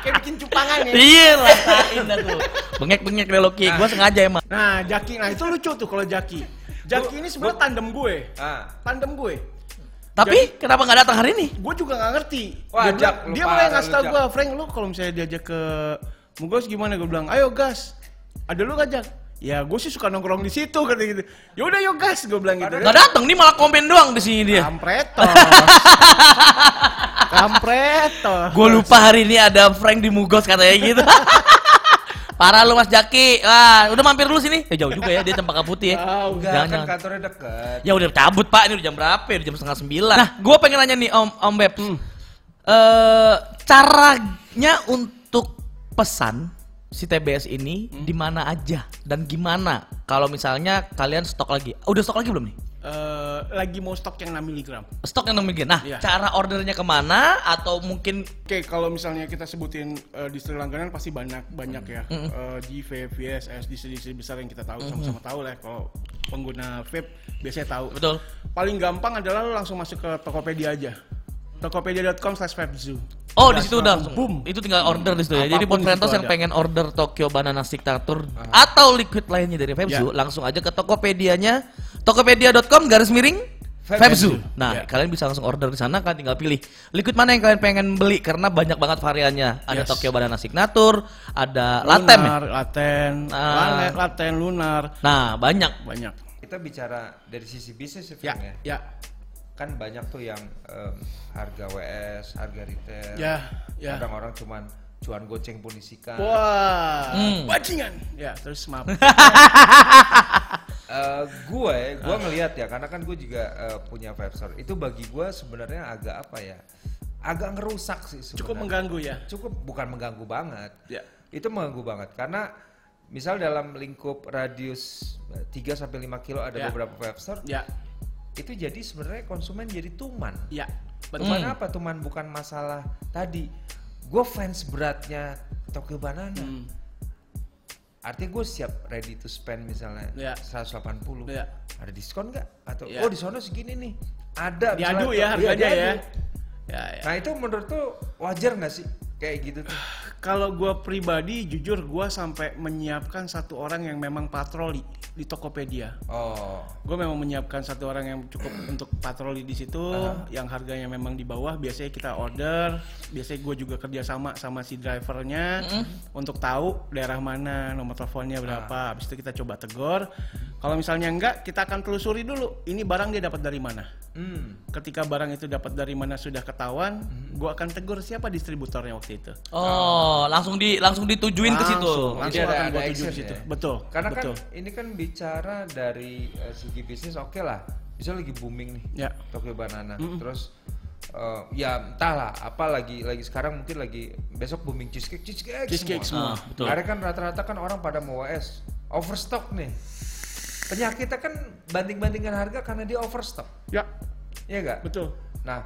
Kayak bikin cupangan ya. iya rasain dah tuh. Bengek bengek deh Loki gue sengaja emang. Nah, Jaki, nah itu lucu tuh kalau Jaki. Jaki ini sebenarnya tandem gue. Ah, Tandem gue. tapi kenapa nggak datang hari ini? Gue juga nggak ngerti. Wah, dia lu dia mulai ngasih tau gue, Frank, lu kalau misalnya diajak ke Mugos gimana? Gue bilang, ayo gas. Ada lu gak, Jak? Ya, gue sih suka nongkrong di situ kata gitu. Yaudah yuk gas, gue bilang gitu. nggak datang nih malah komen doang di sini dia Kampretos. [laughs] Kampretos. Gue lupa hari ini ada Frank di Mugos katanya gitu. [laughs] Parah lu Mas Jaki. Wah, udah mampir dulu sini. Eh jauh juga ya dia Cempaka Putih ya. Ah, enggak Jangan, kan jangan. kantornya deket. Ya udah cabut Pak, ini udah jam berapa? ya? Udah jam setengah sembilan. Nah, gue pengen nanya nih Om Om Beb. Hmm. Eh, caranya untuk pesan si TBS ini Hmm. di mana aja dan gimana? Kalau misalnya kalian stok lagi, udah stok lagi belum nih? Eh, lagi mau stok yang 6 mg. Stok yang nomor Nah, Iya. cara ordernya ke mana? Atau mungkin Oke, kalau misalnya kita sebutin eh, distri langganan pasti banyak banyak ya. Eh, GV, VSS, distri-distri besar yang kita tahu sama-sama tahu lah. Kalau pengguna vape biasanya tahu. betul? Paling gampang adalah lo langsung masuk ke Tokopedia aja. Tokopedia.com slash vapezoo. Oh di situ udah, boom. Itu tinggal order di situ ya. Jadi buat Frentos yang ada. pengen order Tokyo Banana Dictator atau liquid lainnya dari Febzu, Ya. langsung aja ke Tokopedia-nya tokopedia.com garis miring Febzu. Nah, Ya. kalian bisa langsung order di sana, kalian tinggal pilih liquid mana yang kalian pengen beli karena banyak banget variannya. Ada Yes. Tokyo Banana Signature, ada Latem ya. Lunar, Laten, Ah. Lanet, Laten, Lunar. Nah, banyak. Banyak. Kita bicara dari sisi bisnis ya, Ya, ya. Kan banyak tuh yang em, harga WS, harga retail. Ya, ya. Kadang orang cuman cuan goceng pun disikan. Wah, Hmm. bajingan. Ya, terus maaf. [laughs] Eh, gue, gue ngelihat ya, karena kan gue juga eh, punya vape store. Itu bagi gue sebenarnya agak apa ya? Agak ngerusak sih sebenarnya. Cukup mengganggu ya. Cukup bukan mengganggu banget. Ya. Itu mengganggu banget karena misal dalam lingkup radius eh, 3 sampai 5 kilo ada Ya. beberapa vape store, Ya, itu jadi sebenarnya konsumen jadi tuman. ya. Tuman Hmm. apa? Tuman bukan masalah tadi. Gue fans beratnya Tokyo Banana. Hmm. Artinya gue siap ready to spend misalnya Ya. 180. Ya. Ada diskon nggak? Atau Ya. oh di sono segini nih. Ada. Diadu misalnya- ya harganya Iya, ya. diadu. Ya, ya. Nah itu menurut tuh wajar nggak sih kayak gitu tuh? Kalau gua pribadi jujur gua sampai menyiapkan satu orang yang memang patroli di Tokopedia. Oh. Gue memang menyiapkan satu orang yang cukup [clears throat] untuk patroli di situ, yang harganya memang di bawah. Biasanya kita order, biasanya gue juga kerjasama sama si drivernya untuk tahu daerah mana, nomor teleponnya berapa. Habis itu kita coba tegur. Kalau misalnya enggak, kita akan telusuri dulu. Ini barang dia dapat dari mana. Hmm. Ketika barang itu dapat dari mana sudah ketahuan, gue akan tegur siapa distributornya waktu itu. Oh, langsung di langsung ditujuin ke situ. Langsung, langsung Jadi ada- akan ada tuju action di situ. ya? Betul. Karena betul. kan ini kan bicara dari eh, segi bisnis oke lah. Bisa lagi booming nih. Ya. Tokyo Banana. Terus eh, ya entahlah apa lagi lagi sekarang mungkin lagi besok booming cheesecake cheesecake, Cheesecake semua. semua. Ah, betul. Akhirnya kan rata-rata kan orang pada mau WS overstock nih. Penyakitnya kan banding-bandingkan harga karena dia overstock. Ya, Iya gak? betul. Nah,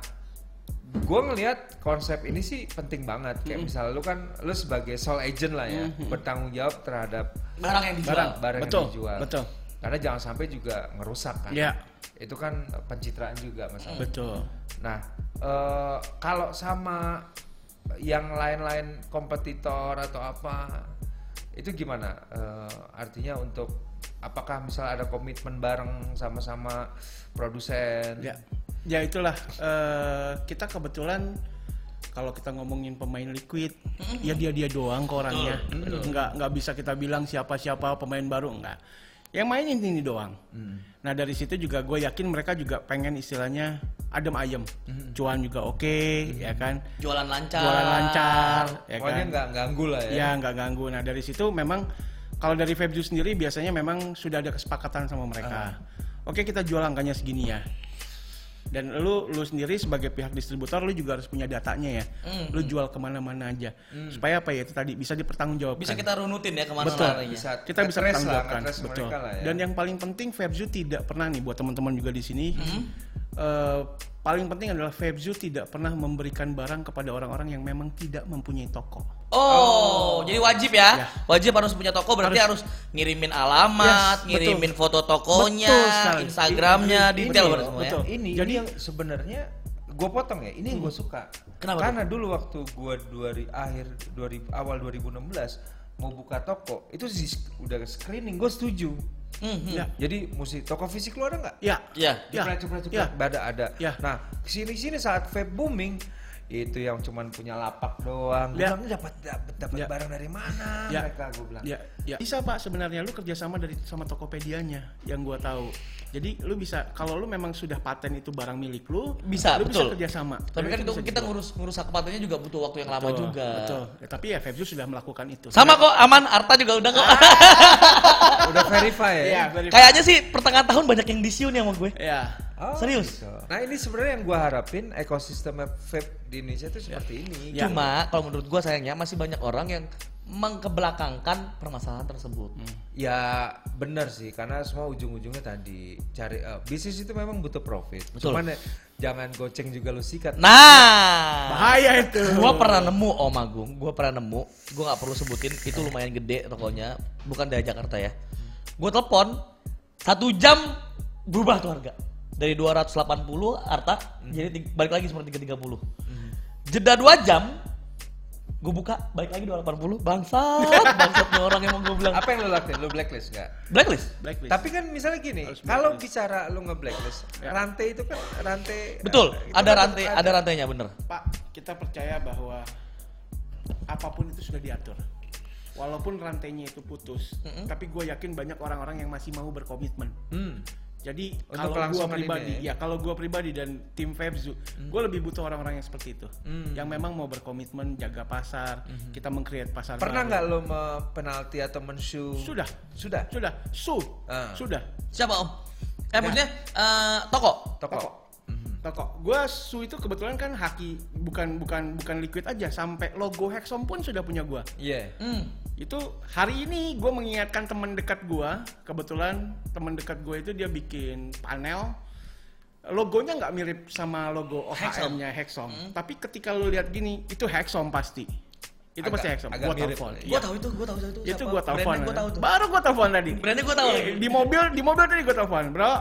gue ngelihat konsep ini sih penting banget. Kayak misalnya lu kan, lu sebagai sole agent lah ya, bertanggung jawab terhadap Barang yang dijual. Barang. barang Betul, yang dijual. betul. Karena jangan sampai juga ngerusak kan. Ya. Itu kan pencitraan juga masalah. Betul. Nah, eh, kalau sama yang lain-lain kompetitor atau apa, itu gimana? Eh, artinya untuk apakah misalnya ada komitmen bareng sama-sama produsen? Ya, ya itulah eh, kita kebetulan kalau kita ngomongin pemain liquid, ya dia dia doang ke orangnya. Nggak nggak bisa kita bilang siapa siapa pemain baru nggak. Yang mainin ini doang. Nah dari situ juga gue yakin mereka juga pengen istilahnya adem ayem, cuan juga oke, ya kan. Jualan lancar. Jualan lancar, ya Pokoknya kan. nggak ganggu lah ya. Ya nggak ganggu. Nah dari situ memang kalau dari Febju sendiri biasanya memang sudah ada kesepakatan sama mereka. Oke kita jual angkanya segini ya. Dan lu lu sendiri sebagai pihak distributor lu juga harus punya datanya ya. Lu jual ke mana-mana aja. Supaya apa ya itu tadi bisa dipertanggungjawabkan. Bisa kita runutin ya ke mana Betul. larinya. Bisa kita bisa pertanggungjawabkan. Betul. lah ya. Dan yang paling penting Febzu tidak pernah nih buat teman-teman juga di sini. Hmm? Eh, paling penting adalah Febzu tidak pernah memberikan barang kepada orang-orang yang memang tidak mempunyai toko. Oh, jadi wajib ya? Ya. Wajib harus punya toko berarti harus, ngirimin alamat, Yes, betul. ngirimin foto tokonya, Betul. Instagramnya, Ini- detail ini- ya. betul. Ini Jadi- ini yang sebenarnya gue potong ya. Ini yang gue suka. Kenapa Karena dulu waktu gue dua akhir 2000 awal 2016 mau buka toko itu udah screening gue setuju. Mhm. Ya. Jadi mesti toko fisik lu ada nggak? Ya. Iya. Ya. Cepret, cepret. Ya. Ada, ada. Ya. Nah, ke sini sini saat vape booming itu yang cuman punya lapak doang. Gue Ya. bilang, "Ini dapat dapat dapat Ya. barang dari mana Ya. mereka? Gue bilang. Ya, ya. Bisa Pak sebenarnya lu kerjasama dari sama Tokopedia-nya yang gua tahu. Jadi lu bisa kalau lu memang sudah paten itu barang milik lu, Bisa, lu betul. bisa kerjasama. Tapi kan itu kita ngurus ngurus hak patentnya juga butuh waktu yang lama Betul, juga. Betul. Ya, tapi ya Febzu sudah melakukan itu. Sama kok aman, Arta juga udah kok. [laughs] Udah verify ya. Iya, very- Kayaknya sih pertengahan tahun banyak yang disiun ya sama gue. Ya. Oh, Serius? gitu. Nah ini sebenarnya yang gue harapin ekosistem vape di Indonesia itu seperti ini. Ya. Cuma kalau menurut gue sayangnya masih banyak orang yang mengkebelakangkan permasalahan tersebut. Ya benar sih karena semua ujung-ujungnya tadi cari eh, bisnis itu memang butuh profit. Betul. Cuman ya, jangan goceng juga lu sikat. Nah, Bahaya itu. gua pernah nemu Om Agung, gua pernah nemu, gua nggak perlu sebutin, itu lumayan gede tokonya, bukan dari Jakarta ya. Gua telepon satu jam berubah tuh harga dari 280 Arta jadi ting- balik lagi seperti 330. Jeda dua jam, gue buka balik lagi 280 bangsat bangsat nih orang yang mau gue bilang Apa yang lu lakuin? Lu blacklist nggak? blacklist Blacklist. Tapi kan misalnya gini, kalau bicara lu nge-blacklist, Ya. rantai itu kan rantai betul eh, itu ada kan rantai ada rantainya bener Pak, kita percaya bahwa apa pun itu sudah diatur. Walaupun rantainya itu putus, tapi gue yakin banyak orang-orang yang masih mau berkomitmen. Hmm. Jadi Untuk kalau gua kelangsungan pribadi, ini ya kalau gua pribadi dan tim Febzu, gua lebih butuh orang-orang yang seperti itu, Hmm. yang memang mau berkomitmen jaga pasar, kita meng-create pasar. Pernah nggak lo penalti atau mensu? Sudah, Sudah. sudah, su, Ah. sudah. Siapa om? Eh maksudnya eh, toko. Toko. Toko. Gua su itu kebetulan kan haki, bukan bukan bukan liquid aja, sampai logo Hexom pun sudah punya gua. Iya. Hmm. itu hari ini gue mengingatkan teman dekat gue kebetulan teman dekat gue itu dia bikin panel logonya nggak mirip sama logo. OHM-nya Hexom tapi ketika lu lihat gini itu Hexom pasti itu Agak- pasti Hexom mirip. telepon Gua tahu itu, gua tahu itu. itu siapa. gue telepon Brandnya Gua tahu tuh. baru gue telepon tadi Brandnya gua tahu. Di mobil di mobil tadi gue telepon bro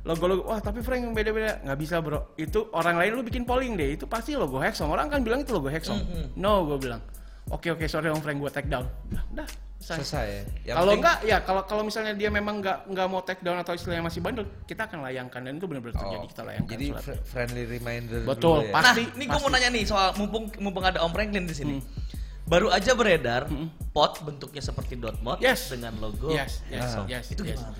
logo logo wah tapi Frank yang beda beda nggak bisa bro itu orang lain lu bikin polling deh itu pasti logo Hexom orang kan bilang itu logo Hexom no gue bilang oke oke sorry om Frank gue take down udah, udah selesai. Selesai ya. Kalau enggak ya kalau kalau misalnya dia memang nggak nggak mau take down atau istilahnya masih bandel, kita akan layangkan dan itu benar-benar terjadi Oh, kita layangkan. Jadi surat. fr- friendly reminder Betul, dulu ya. Pas- Nah, Pasti, ini gua mau pasti. nanya nih soal mumpung mumpung ada Om Franklin di sini. Baru aja beredar pot bentuknya seperti dot mod Yes. dengan logo yes, yes, Hexom. yes, Itu yes. gimana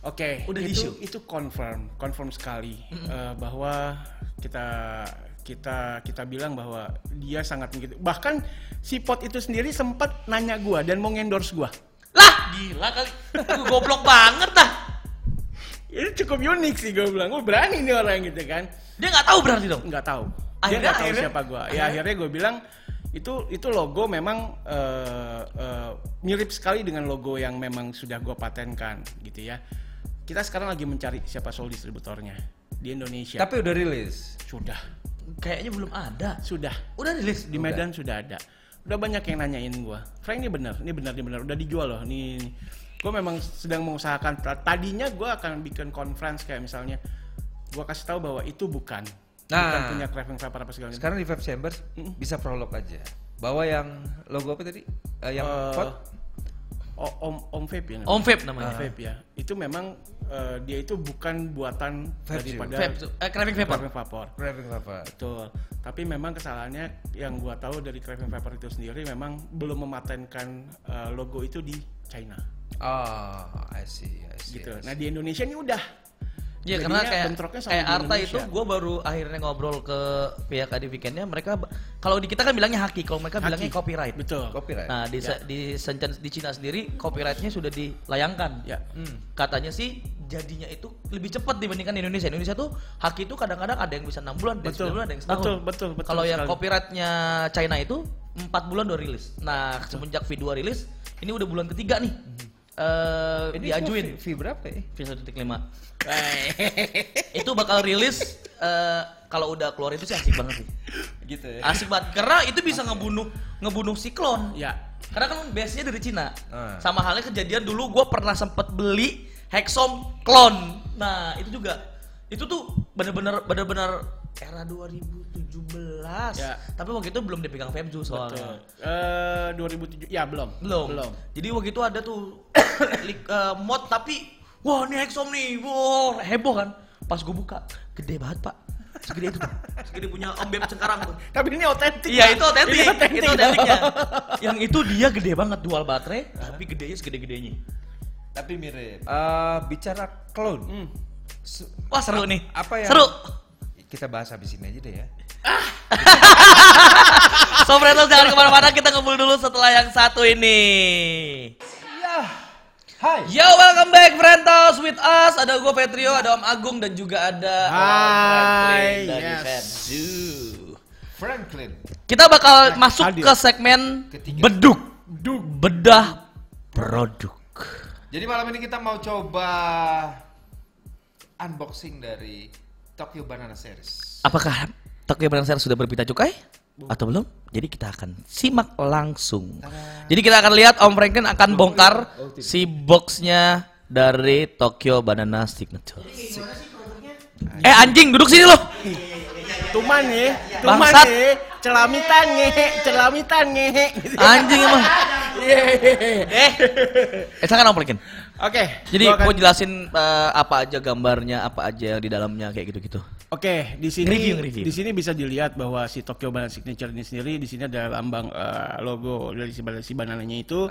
Oke, Udah itu di-issue? itu confirm, confirm sekali eh, bahwa kita kita kita bilang bahwa dia sangat begitu. Bahkan si pot itu sendiri sempat nanya gua dan mau endorse gua. Lah, gila kali. Itu goblok banget dah. Itu cukup unik sih gue bilang. Gue berani nih orang gitu kan. Dia nggak tahu berarti dong. nggak tahu dia Akhirnya- nggak tahu akhirnya- siapa gue ya akhirnya gue bilang itu itu logo memang eh, eh, mirip sekali dengan logo yang memang sudah gue patenkan gitu ya kita sekarang lagi mencari siapa sole distributornya di Indonesia Tapi udah rilis. sudah Kayaknya belum ada. sudah Udah rilis di Medan sudah ada udah banyak yang nanyain gue Frank ini benar ini benar ini benar udah dijual loh nih gue memang sedang mengusahakan tadinya gue akan bikin conference kayak misalnya gue kasih tahu bahwa itu bukan bukan Nah. punya craving Vapor apa segala macam Sekarang di Vape Chambers bisa prolog aja. Bawa yang logo apa tadi? Eh, yang pot? Om Om Vape ya. Om Vape namanya. Vape ya. Itu memang eh, dia itu bukan buatan Vape daripada Vape, eh, craving vapor. Craving Vapor. Craving apa? Betul. Tapi memang kesalahannya yang gua tahu dari Craving Vapor itu sendiri memang belum mematenkan eh, logo itu di China. Oh, I see, I see. Gitu. I see. Nah, di Indonesia ini udah. Iya karena kayak kayak di Arta Indonesia. itu gue baru akhirnya ngobrol ke pihak Adi Weekendnya mereka kalau di kita kan bilangnya haki kalau mereka bilangnya Haki. copyright. Betul. Copyright. Nah di se- di Shenzhen- di Cina sendiri copyrightnya sudah dilayangkan. Ya. Hmm. Katanya sih jadinya itu lebih cepat dibandingkan Indonesia. Indonesia tuh haki itu kadang-kadang ada yang bisa enam bulan, ada yang bulan, ada yang setahun. Betul, betul, betul Kalau yang copyrightnya China itu empat bulan udah rilis. Nah semenjak V2 rilis, ini udah bulan ketiga nih. Eh Ini diajuin. fee berapa ya? V1.5 [laughs] itu bakal rilis eh, kalau udah keluar itu sih asik banget sih Gitu ya. asik banget karena itu bisa ngebunuh ngebunuh siklon Ya. karena kan base nya dari Cina Ah. sama halnya kejadian dulu gue pernah sempet beli Hexom clone nah itu juga itu tuh bener-bener bener-bener era 2017 Ya. tapi waktu itu belum dipegang Febju Betul. soalnya Eh 2007 ya belum. belum. Belum. Jadi waktu itu ada tuh [coughs] lik- eh, mod tapi wah ini Hexom nih, wah heboh kan. Pas gue buka, gede banget pak. Segede itu tuh. Segede punya Om Beb Cengkarang tuh. Tapi ini otentik. Iya Pak. itu otentik, itu otentiknya. Yang itu dia gede banget dual baterai, tapi gedenya segede-gedenya. Tapi mirip. Eh, bicara clone. Hmm. Wah seru nih. Apa yang Seru. Kita bahas habis ini aja deh ya. [laughs] Sobretos jangan ke mana-mana, kita ngumpul dulu setelah yang satu ini. Ya. Hai. Yo, welcome back Frentos with us. Ada gue Petrio, ada Om Agung dan juga ada Om Franklin Hai, dari yes. Franklin. Kita bakal masuk hadir. ke segmen Ketiga. beduk. Bedah produk. Jadi malam ini kita mau coba unboxing dari Tokyo Banana Series. Apakah Tokyo Banana Series sudah berpita cukai? Atau belum? Jadi kita akan simak langsung. Jadi kita akan lihat Om Franklin akan bongkar si boxnya dari Tokyo Banana Signature. Eh anjing, duduk sini loh. Tuman ya, tuman Bangsat. ya, celamitan ngehe, celamitan ngehe. Anjing emang. Eh, [laughs] eh silakan Om Franklin. Oke, Jadi gua akan- jelasin eh, apa aja gambarnya, apa aja yang di dalamnya kayak gitu-gitu. Oke, di sini Review, review. di sini bisa dilihat bahwa si Tokyo Banana Signature ini sendiri di sini ada lambang eh, logo dari si, si banananya itu.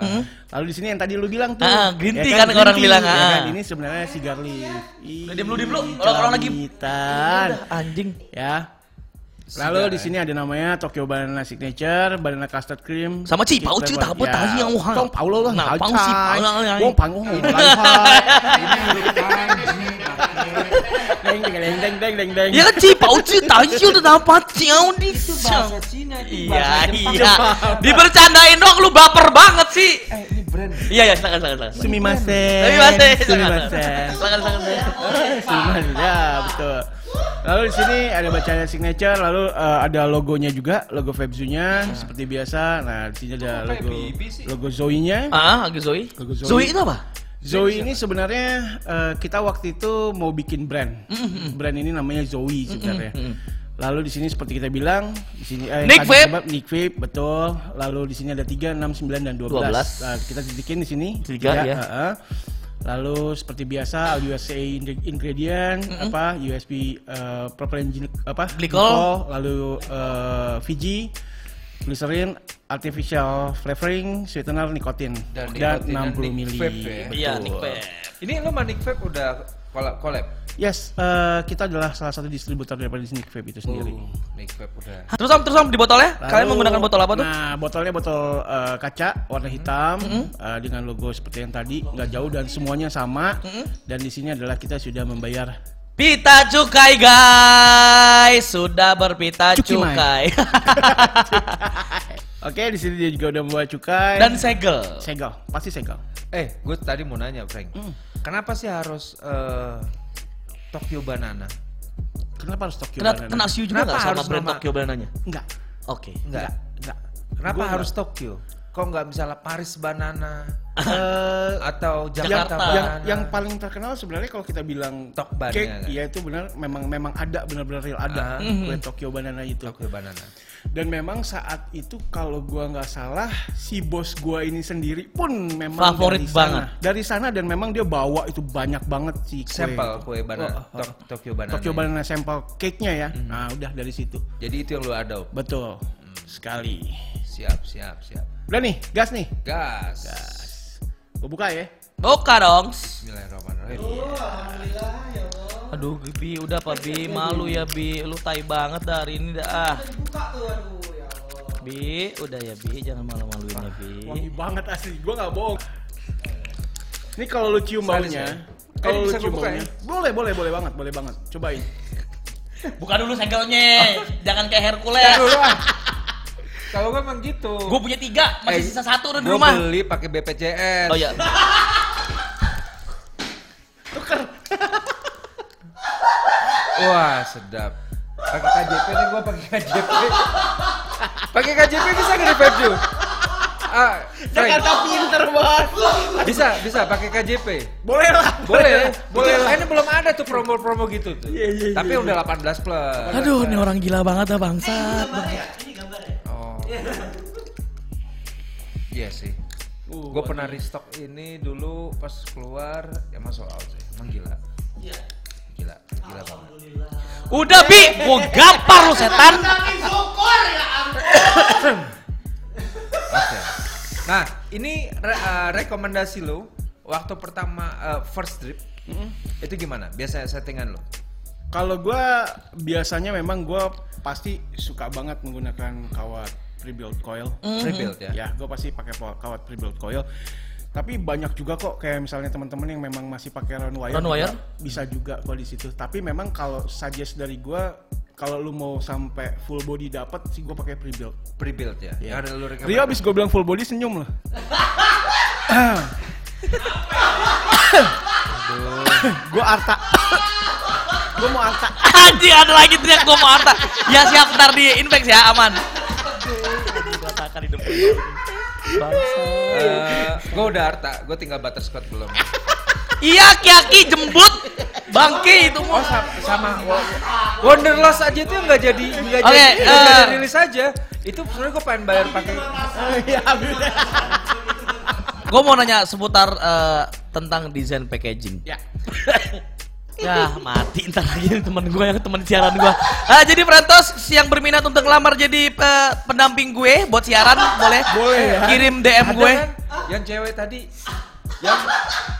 Lalu di sini yang tadi lu bilang tuh, Ah, green ya tea kan orang bilang, ya ah. kan? Ini sebenarnya cigar leaf. Ih, Diem dulu, diem dulu. Orang-orang lagi- celamitan. Anjing. ya. Lalu di sini ada namanya Tokyo Banana Signature, Banana Custard Cream. Sama Ci, Pao Ci, tak apa, tahu yang wah. Tong Pao lo lah, Nah, Pao Si. Pao yang lain. Wong Pang Wong Lai. Deng deng deng deng deng deng. Ya kan Ci, Pao Ci, tahu udah dapat ciao di. bahasa Cina itu Iya, bahasa Jepang. iya. Dibercandain dong, lu baper banget sih. Eh ini brand. Iya, iya, silakan, silakan, silakan. Sumimasen. Sumimasen. Sumimasen. Silakan, silakan, silakan. Sumimasen. Ya, betul. Lalu di sini ada bacanya signature, lalu eh, ada logonya juga, logo Febzu-nya seperti biasa. Nah, di sini ada logo logo Zoe-nya. Ah, agak Zoe. Logo Zoe. Zoe itu apa? Zoe ini sebenarnya eh, kita waktu itu mau bikin brand. Brand ini namanya Zoe sebenarnya. Lalu di sini seperti kita bilang, di sini eh, Nick Vape. sebab Nick Vape betul. Lalu di sini ada 3, 6, 9 dan 12. 12. Nah, kita titikin di sini. Tiga, ya. heeh. Lalu seperti biasa USA ing- ingredient apa USB uh, propylene glyc- apa Glycol. lalu eh, Fiji glycerin artificial flavoring sweetener nikotin Dan dan, nikotin dan 60 Nick mili. Vape ya? Iya, Betul. Nick Vape. Ini lo sama Nick Vape udah collab? collab? Yes, eh, kita adalah salah satu distributor daripada Nick Vape itu sendiri. Oh, Nick Vape udah. Terus om, terus om di botolnya? Kalian Lalu- menggunakan botol apa tuh? Nah, botolnya botol eh, kaca warna hitam eh, dengan logo seperti yang tadi, nggak jauh dan semuanya sama. Dan di sini adalah kita sudah membayar Pita cukai guys, sudah berpita Cuki, cukai. [laughs] [laughs] Oke, di sini dia juga udah membawa cukai Dan segel. segel, pasti segel. Eh, gue tadi mau nanya, Frank. Kenapa sih harus eh, Tokyo Banana? Kenapa harus Tokyo Kena, Banana? kena siu juga Kenapa nggak sama harus brand nama- Tokyo banananya? Enggak, Oke. Enggak. enggak. Kenapa Gua harus Tokyo? Kok nggak misalnya Paris Banana [laughs] Eh, atau yang, Jakarta yang, Banana? yang paling terkenal sebenarnya kalau kita bilang Tokban cake, ya kan? ya itu benar memang memang ada benar-benar real ada Ah. kue Tokyo Banana itu. Tokyo Banana. Dan memang saat itu kalau gua nggak salah si bos gua ini sendiri pun memang Favorit dari sana. banget. Dari sana dan memang dia bawa itu banyak banget si kue. Sampel kue banana, Oh, oh, Tok- Tokyo Banana. Tokyo Banana sampel cake-nya ya. Nah, udah dari situ. Jadi itu yang lu adopt. Betul. Sekali. Siap, siap, siap. Udah nih, gas nih. Gas. Gua buka ya. Buka dong. Bismillahirrahmanirrahim. Aduh, Bi, udah apa Bi? Malu ya Bi, lu tai banget dah hari ini dah. Ah. Bi, udah ya Bi, jangan malu-maluin ya Bi. Wangi banget asli. Gua nggak bohong. Ini kalau lu cium baunya, ya? kalau Eh, lu cium gua buka baunya, ya? boleh, boleh, boleh banget, boleh banget. Cobain. [laughs] Buka dulu segelnya, [laughs] jangan kayak Hercules. Dulu ah. Kalau gue emang gitu. Gue punya tiga, masih Eh, sisa satu udah di Gua rumah. beli pakai BPJS. Oh iya. [laughs] Wah, sedap. Pakai KJP nih gua pakai KJP. pakai KJP bisa nggak di Pepju? Ah, Frank, pinter banget. bisa, bisa pakai KJP. Boleh lah. Boleh, [laughs] boleh lah. Ini belum ada tuh promo-promo gitu tuh. Tapi udah 18 plus. Aduh, ini orang gila banget dah bangsat. Oh. Iya sih. Uh, Gue pernah restock ini dulu pas keluar ya masuk out sih. Emang gila. Gila, gila banget. Udah Bi, gua gampar lu setan. Oke. Nah, ini re- eh, rekomendasi lo waktu pertama eh, first drip itu gimana? Biasa settingan lo? Kalau gua biasanya memang gua pasti suka banget menggunakan kawat pre-built coil. Rebuild ya. Ya, gua pasti pakai kawat pre-built coil. Tapi banyak juga kok kayak misalnya teman-teman yang memang masih pakai round wire. Round juga wire? Bisa juga kok di situ. Tapi memang kalau suggest dari gua kalau lu mau sampai full body dapat sih gua pakai pre-built. Pre-build ya. Yang ada rekomendasi. Rio abis gue bilang full body senyum loh. gue Arta. gue mau Arta. Anjing ada lagi teriak gua mau harta. Ya siap ntar di infeksi ya aman. Hidup Bangsa. gue udah harta, gue tinggal butterscotch belum. Iya kiaki jembut bangke itu Oh mau. sama, sama Wo- Wonderlust aja tuh nggak jadi nggak Oke, jadi nggak eh. jadi rilis aja. Itu sebenarnya gue pengen bayar pakai. Gue mau nanya seputar eh, tentang desain packaging. ya. [laughs] Ya mati ntar lagi teman gue yang teman siaran gue. Ah jadi Prantos yang berminat untuk ngelamar jadi eh, pendamping gue buat siaran boleh? Boleh ya. Kirim DM Ada gue. kan? Yang cewek tadi yang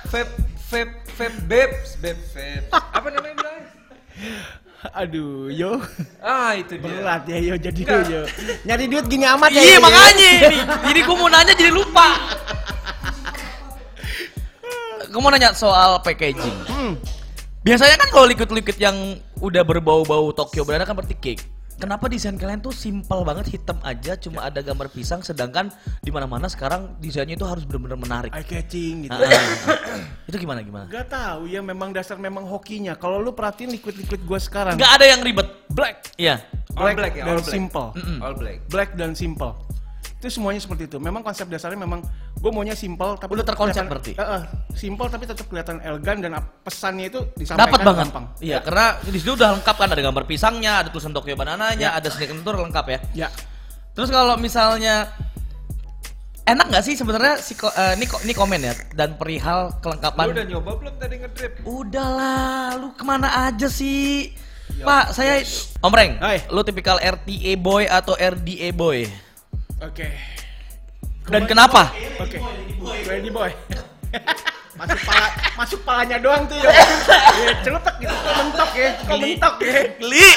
vape vape vape babes vape vape. Apa namanya bilang? Aduh, yo. Ah itu dia. Berat ya yo jadi Enggak. yo. Nyari duit gini amat ya. Iya makanya ini. [laughs] Jadi gue mau nanya jadi lupa. Gue mau nanya soal packaging. Hmm. Biasanya kan kalau liquid-liquid yang udah berbau-bau Tokyo Banana kan berarti cake. Kenapa desain kalian tuh simpel banget hitam aja cuma ada gambar pisang sedangkan di mana-mana sekarang desainnya itu harus benar-benar menarik. Eye catching gitu. Ah, [coughs] itu gimana gimana? Gak tahu ya memang dasar memang hokinya. Kalau lu perhatiin liquid-liquid gua sekarang. Nggak ada yang ribet. Black. Iya. All black ya, dan all black. simple. All black. Black dan simple. Itu semuanya seperti itu. Memang konsep dasarnya memang gue maunya simple tapi Udah terkonsep kelihatan- berarti? Eh, eh, simple tapi tetap kelihatan elegan dan pesannya itu disampaikan Dapat banget. gampang. Iya, karena di situ udah lengkap kan ada gambar pisangnya, ada tulisan Tokyo banananya, ada sneak tour lengkap ya. Ya. Terus kalau misalnya enak nggak sih sebenarnya si ko- eh, ini ko- ini komen ya dan perihal Lu kelengkapan. udah nyoba belum tadi ngedrip? Udahlah, lu ke mana aja sih? Pak, saya Om Reng, Hai. lu tipikal RTA boy atau RDA boy? Oke. Dan kenapa? Oke. Ready boy. [laughs] masuk pala, masuk palanya doang tuh ya. [laughs] ya celutek gitu, kok mentok ya, kok mentok ya. Geli.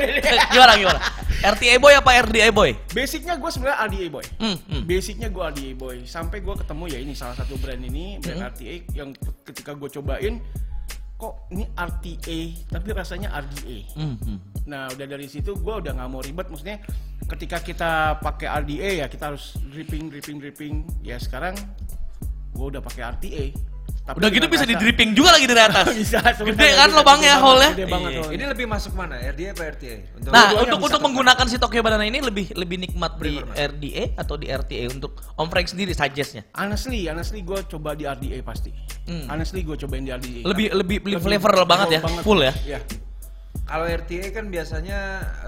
[laughs] gimana gimana? RTA boy apa RDA boy? Basicnya gue sebenarnya RDA boy. Hmm, hmm. Basicnya gue RDA boy. Sampai gue ketemu ya ini salah satu brand ini, brand RTA yang ketika gue cobain, kok ini RTA tapi rasanya RDA. Hmm, hmm. Nah udah dari situ gue udah nggak mau ribet, maksudnya ketika kita pakai RDA ya kita harus dripping, dripping, dripping. Ya sekarang gue udah pakai RTA. Tapi Udah gitu bisa di dripping juga lagi dari atas. [laughs] bisa Gede kan lubangnya hole-nya. Gede banget Iya. Ini lebih masuk mana? RDA apa RTA? Untuk Nah, untuk untuk menggunakan si Tokyo Banana ini lebih lebih nikmat di? RDA atau di RTA untuk Om Frank sendiri suggestnya. Honestly, honestly gue coba di RDA pasti. Hmm. Honestly gue cobain di RDA. Lebih lebih lebih flavor banget ya, full ya. Iya. kalau RTA kan biasanya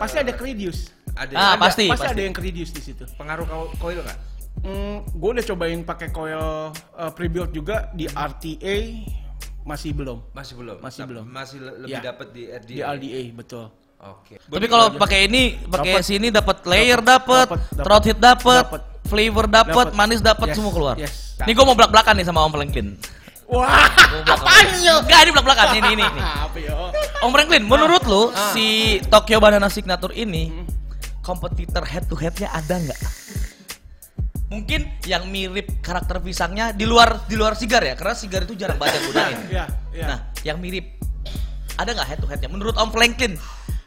Pasti eh, ada reduce. ada Ah, ada pasti. Pasti ada yang reduce di situ. pengaruh coil nggak? Hmm, gue udah cobain pakai coil uh, pre-built juga di RTA masih belum. Masih belum. Masih belum. Masih le- lebih Iya. dapat di RDA. Di RDA betul. Oke. Tapi kalau pakai ini, pakai sini dapat layer dapat, throat hit dapat, dapet. flavor dapat, Dapet. manis dapat Yes, semua keluar. yes. Nih gue mau belak-belakan nih sama Om Franklin. Wah, apaan yo? Enggak, ini belak-belakan. Ini, ini, ini. [laughs] Apa yo? Om Franklin, menurut lu Ah. si Tokyo Banana Signature ini Hmm. kompetitor head to headnya ada nggak? Mungkin yang mirip karakter pisangnya di luar di luar sigar ya, karena sigar itu jarang banget yang gunain. [coughs] Iya, iya. Nah, yang mirip ada nggak head to headnya? Menurut Om Franklin.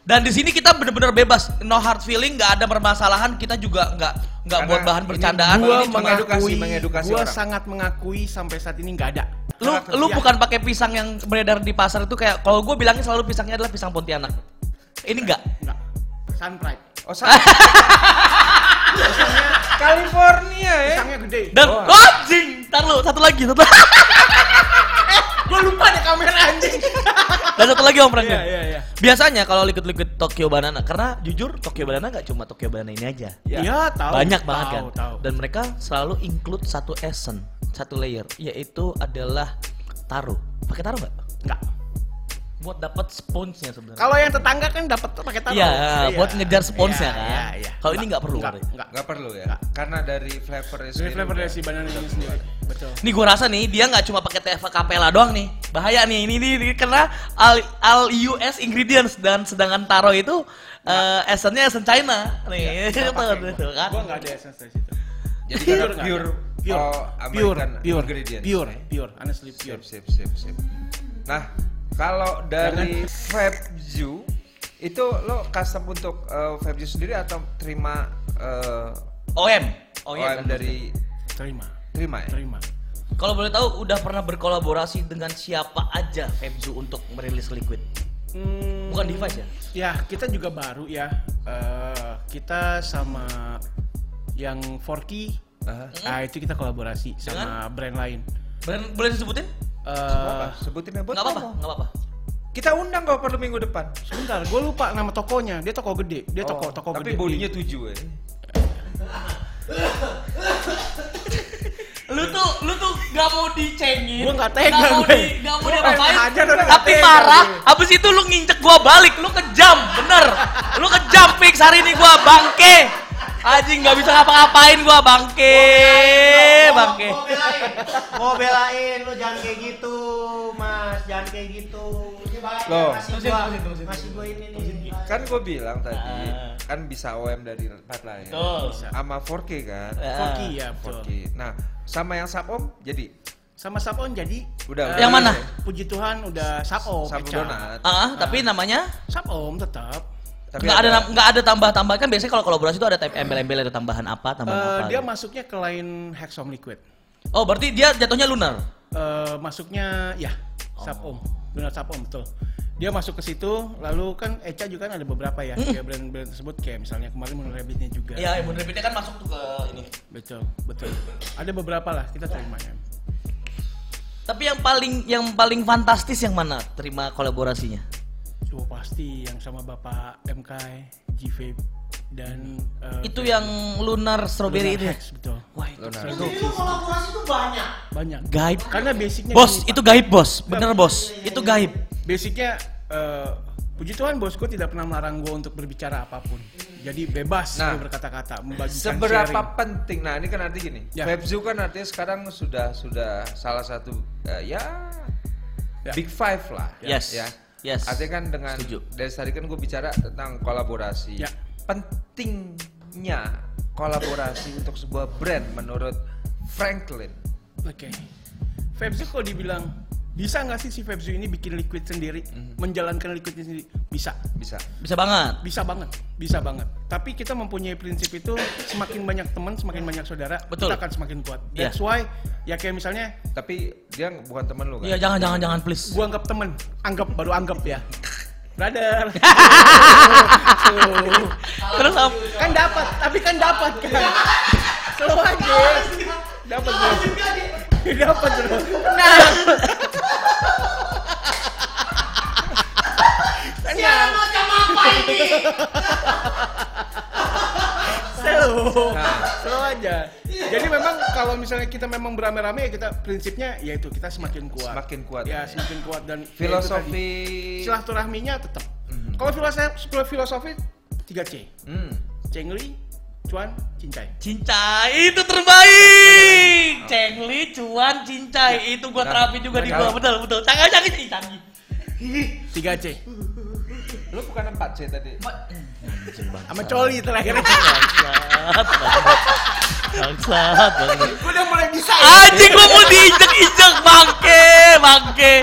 Dan di sini kita benar-benar bebas, no hard feeling, nggak ada permasalahan, kita juga nggak nggak buat bahan ini bercandaan. gua Ini mengedukasi- mengakui, mengedukasi gua orang. sangat mengakui sampai saat ini nggak ada. lu Karakter lu dia. bukan pakai pisang yang beredar di pasar itu kayak kalau gue bilangnya selalu pisangnya adalah pisang Pontianak. Ini enggak. Enggak. Sun Pride. Oh, sa- [laughs] [laughs] California ya. Pisangnya gede. Dan Oh. oh, anjing, lu satu lagi, satu. [laughs] Gua lupa deh kamera anjing. [laughs] Dan satu lagi Om Franklin. Iya, iya, iya. Biasanya kalau liquid-liquid Tokyo Banana, karena jujur Tokyo Banana nggak cuma Tokyo Banana ini aja. Iya, tahu. Banyak banget Tahu, kan. Tahu. Dan mereka selalu include satu essence, satu layer, yaitu adalah taro. Pakai taro nggak? Enggak. Buat dapat sponsnya sebenarnya. Kalau yang tetangga kan dapat pakai taruh. Iya, buat ngejar sponsnya Iya, kan. Iya, iya. Kalau ini nggak perlu, Enggak, enggak. Nggak perlu ya. Nggak. Karena dari flavornya Dari sendiri flavor udah- dari si banana ini sendiri. Betul. Nih gua rasa nih dia nggak cuma pakai TF Capella doang nih. Bahaya nih ini nih nih, karena all, all US ingredients dan sedangkan taro itu eh essence-nya essence China nih. Gua. tuh, kan. Gua enggak ada essence dari situ. Jadi Pure pure. Pure, pure, American pure, ingredients. pure, ya. pure, honestly pure. Sip, sip, sip, sip. Nah, kalau dari Fabju itu lo custom untuk uh, Fabju sendiri atau terima uh, OM. Oh OM iya. dari Terima, terima ya? terima. Kalau boleh tahu udah pernah berkolaborasi dengan siapa aja Febzu untuk merilis liquid? Hmm, Bukan device ya? Ya, kita juga baru ya. Eh, kita sama yang Forky, Aha. ah itu kita kolaborasi sama brand lain. Brand, boleh disebutin? Eh, Apa? Sebutin ya buat Nggak apa-apa, apa-apa. Kita undang kalau perlu minggu depan. sebentar, gue lupa nama tokonya. Dia toko gede. Dia toko Oh, toko tapi gede. bodinya tujuh ya. [laughs] Lu tuh, lu tuh nggak mau dicengin, Gua nggak tega, nggak mau gue. di, nggak mau nggak tapi tega, marah. gue. Abis itu lu nginjek gua balik, lu kejam, bener. Lu kejam fix hari ini gua bangke. Anjing nggak bisa ngapa-ngapain gua bangke, bangke. Mau belain, mau belain lu jangan kayak gitu, Mas, jangan kayak gitu. Loh. masih gua, masih gua ini nih. Kan gue bilang tadi, Ah. kan bisa OM dari tempat lain. Betul. Sama 4K kan? Ya. Forky ya betul. 4K. Nah, sama yang sub om jadi Sama Sapon jadi Udah, eh, Yang mana? Puji Tuhan udah Sapom. sub Eca. donat. Ah, tapi namanya Sapom tetap. Tapi nggak ada nggak ada tambah-tambah kan biasanya kalau kolaborasi itu ada type embel-embel ada tambahan apa, tambahan Eh, apa. dia gitu. masuknya ke line Hexom Liquid. Oh, berarti dia jatuhnya lunar. Eh, masuknya ya Sapom, benar Sapom betul. Dia masuk ke situ, lalu kan Eca juga kan ada beberapa ya, kayak brand-brand tersebut kayak misalnya kemarin Moon Rabbitnya juga. Iya, Ibu Repeatnya kan masuk tuh ke ini. Betul, betul. Ada beberapa lah kita terima ya. Tapi yang paling yang paling fantastis yang mana terima kolaborasinya? Pasti yang sama Bapak MK, G-Vape dan eh, Itu yang lunar strawberry itu. ya? Hex betul. Wah, itu Lunar. Itu kolaborasi tuh banyak. Banyak. gaib. Karena basicnya Bos, gini, itu Pak. gaib, Bos. Bener, Bos. Itu gaib. basicnya eh, puji Tuhan bosku tidak pernah melarang gue untuk berbicara apa pun. Jadi bebas Nah, berkata-kata, membagikan Seberapa sharing. penting? Nah, ini kan arti gini. Ya. Webzu kan artinya sekarang sudah sudah salah satu eh, ya, Ya. big five lah. Yes. Ya. Yes. Artinya kan dengan Setuju. dari tadi kan gue bicara tentang kolaborasi. Ya. Pentingnya kolaborasi untuk sebuah brand menurut Franklin. Oke. Febzu kalau dibilang bisa nggak sih si Febzu ini bikin liquid sendiri, menjalankan liquidnya sendiri? Bisa, Bisa. Bisa banget. bisa banget, bisa banget. Tapi kita mempunyai prinsip itu semakin banyak teman, semakin banyak saudara, Betul. kita akan semakin kuat. Iya. That's why ya kayak misalnya Tapi dia bukan temen lu kan? Iya, jangan jangan jangan please. gua anggap temen, anggap baru anggap ya. Brother. [laughs] Terus kan dapat, tapi kan dapat kan. Slow aja. Dapat. [laughs] Dapat bro. Nah. [laughs] Tenang. Slow. Slow aja. Jadi memang kalau misalnya kita memang beramai-ramai ya kita prinsipnya yaitu kita semakin kuat. Semakin kuat. Ya, semakin kuat dan ya Filosofi silaturahminya tetap. Kalau filosofi filosofi 3C. Hmm. Cengli, cuan, cincai. Cincai itu terbaik. Cengli, cuan, cincai itu gua Nah, terapin juga di gua. nah, Betul, betul. Canggih, canggih, Ih, canggih. 3C. Lu bukan 4 C tadi. Sama coli terakhir. Bangsat, bangsat. Gue udah mulai bisa. Anjing gua mau diinjek-injek bangke, bangke.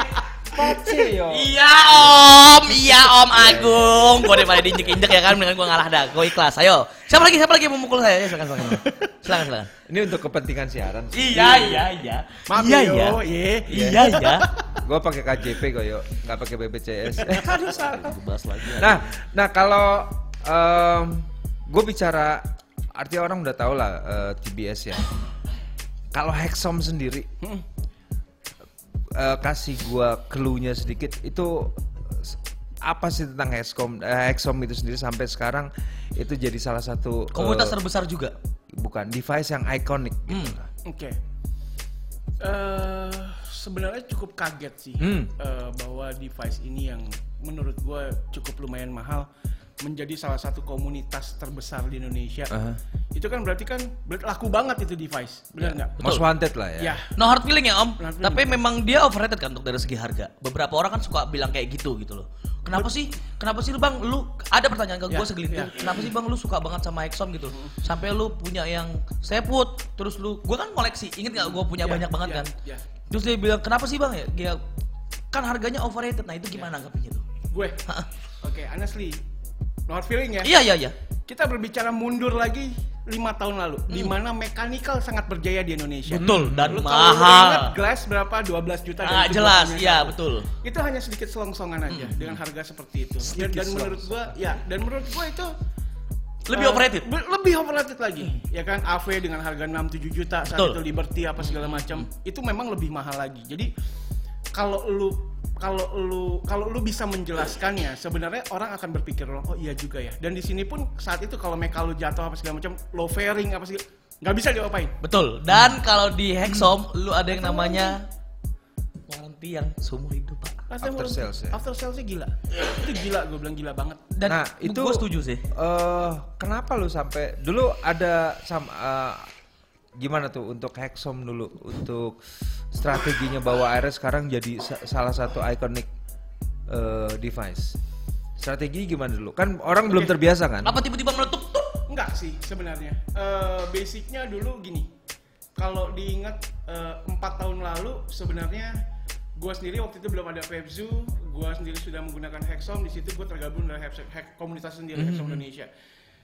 4 C yo. Iya om, iya om Agung. Gua daripada diinjek-injek ya kan, dengan gua ngalah dah. Gua ikhlas. Ayo. Siapa lagi? Siapa lagi yang mau mukul saya? Ya, silakan, silakan. Silakan, silakan. Ini untuk kepentingan siaran. sih. Iya, iya, iya. Maaf iya, yo, iya. ye. Iya, iya. Gua pakai KJP kok yo, nggak pakai BPJS. Aduh, salah. Bahas lagi. nah, nah kalau gue bicara artinya orang udah tau lah eh, TBS ya. Kalau Hexom sendiri Hmm. Eh, kasih gua clue-nya sedikit itu apa sih tentang Hexom eh, Hexom itu sendiri sampai sekarang itu jadi salah satu eh, Komunitas terbesar juga. bukan device yang ikonik gitu. Hmm. Oke. Eh sebenarnya cukup kaget sih Hmm. eh, bahwa device ini yang menurut gue cukup lumayan mahal menjadi salah satu komunitas terbesar di Indonesia. Aha. Itu kan berarti kan laku banget itu device, benar nggak? Most wanted lah ya. Ya. No hard feeling ya om, No feeling. tapi memang dia overrated kan untuk dari segi harga. Beberapa orang kan suka bilang kayak gitu gitu loh. Kenapa sih? Kenapa sih lu bang? Lu ada pertanyaan ke gue Ya, segelintir. ya. Kenapa sih bang lu suka banget sama Exxon gitu? Sampai lu punya yang seput, terus lu, gue kan koleksi. Ingat nggak gue punya Ya, banyak banget ya, kan? ya. Terus dia bilang kenapa sih bang ya? Dia kan harganya overrated. Nah itu gimana anggapnya tuh? Gue. Oke, honestly, no hard feeling ya. Iya iya iya. Kita berbicara mundur lagi lima tahun lalu, di mana mechanical sangat berjaya di Indonesia. Hmm. Betul, dan Lu mahal. ingat glass berapa? 12 juta. Ah jelas, iya betul. Itu hanya sedikit selongsongan aja dengan harga seperti itu. Dan, dan menurut gua, ya, dan menurut gua itu Lebih eh, overrated. be- lebih overrated lagi. Ya kan AV dengan harga 6 7 juta saat Betul. itu Liberty apa segala macam, itu memang lebih mahal lagi. Jadi kalau lu kalau lu kalau lu bisa menjelaskannya sebenarnya orang akan berpikir oh iya juga ya dan di sini pun saat itu kalau meka lu jatuh apa segala macam low fairing apa segala nggak bisa diapain. Betul. Dan kalau di Hexom lu ada yang namanya warranty yang seumur hidup, Pak. After, After sales ya? After salesnya gila. itu gila, gue bilang gila banget. Dan Nah, itu- gue setuju sih. Eh, kenapa lu sampai dulu ada sama eh, gimana tuh untuk Hexom dulu untuk strateginya bawa airnya sekarang jadi sa- salah satu iconic eh, device. Strategi gimana dulu? Kan orang belum terbiasa kan? Apa tiba-tiba meletup tuh? Enggak sih sebenarnya. Eh, basicnya dulu gini. Kalau diingat eh, empat tahun lalu sebenarnya gue sendiri waktu itu belum ada Webzu, gue sendiri sudah menggunakan Hexom. Di situ gue tergabung dalam Hex- Hex- komunitas sendiri Hexom Indonesia.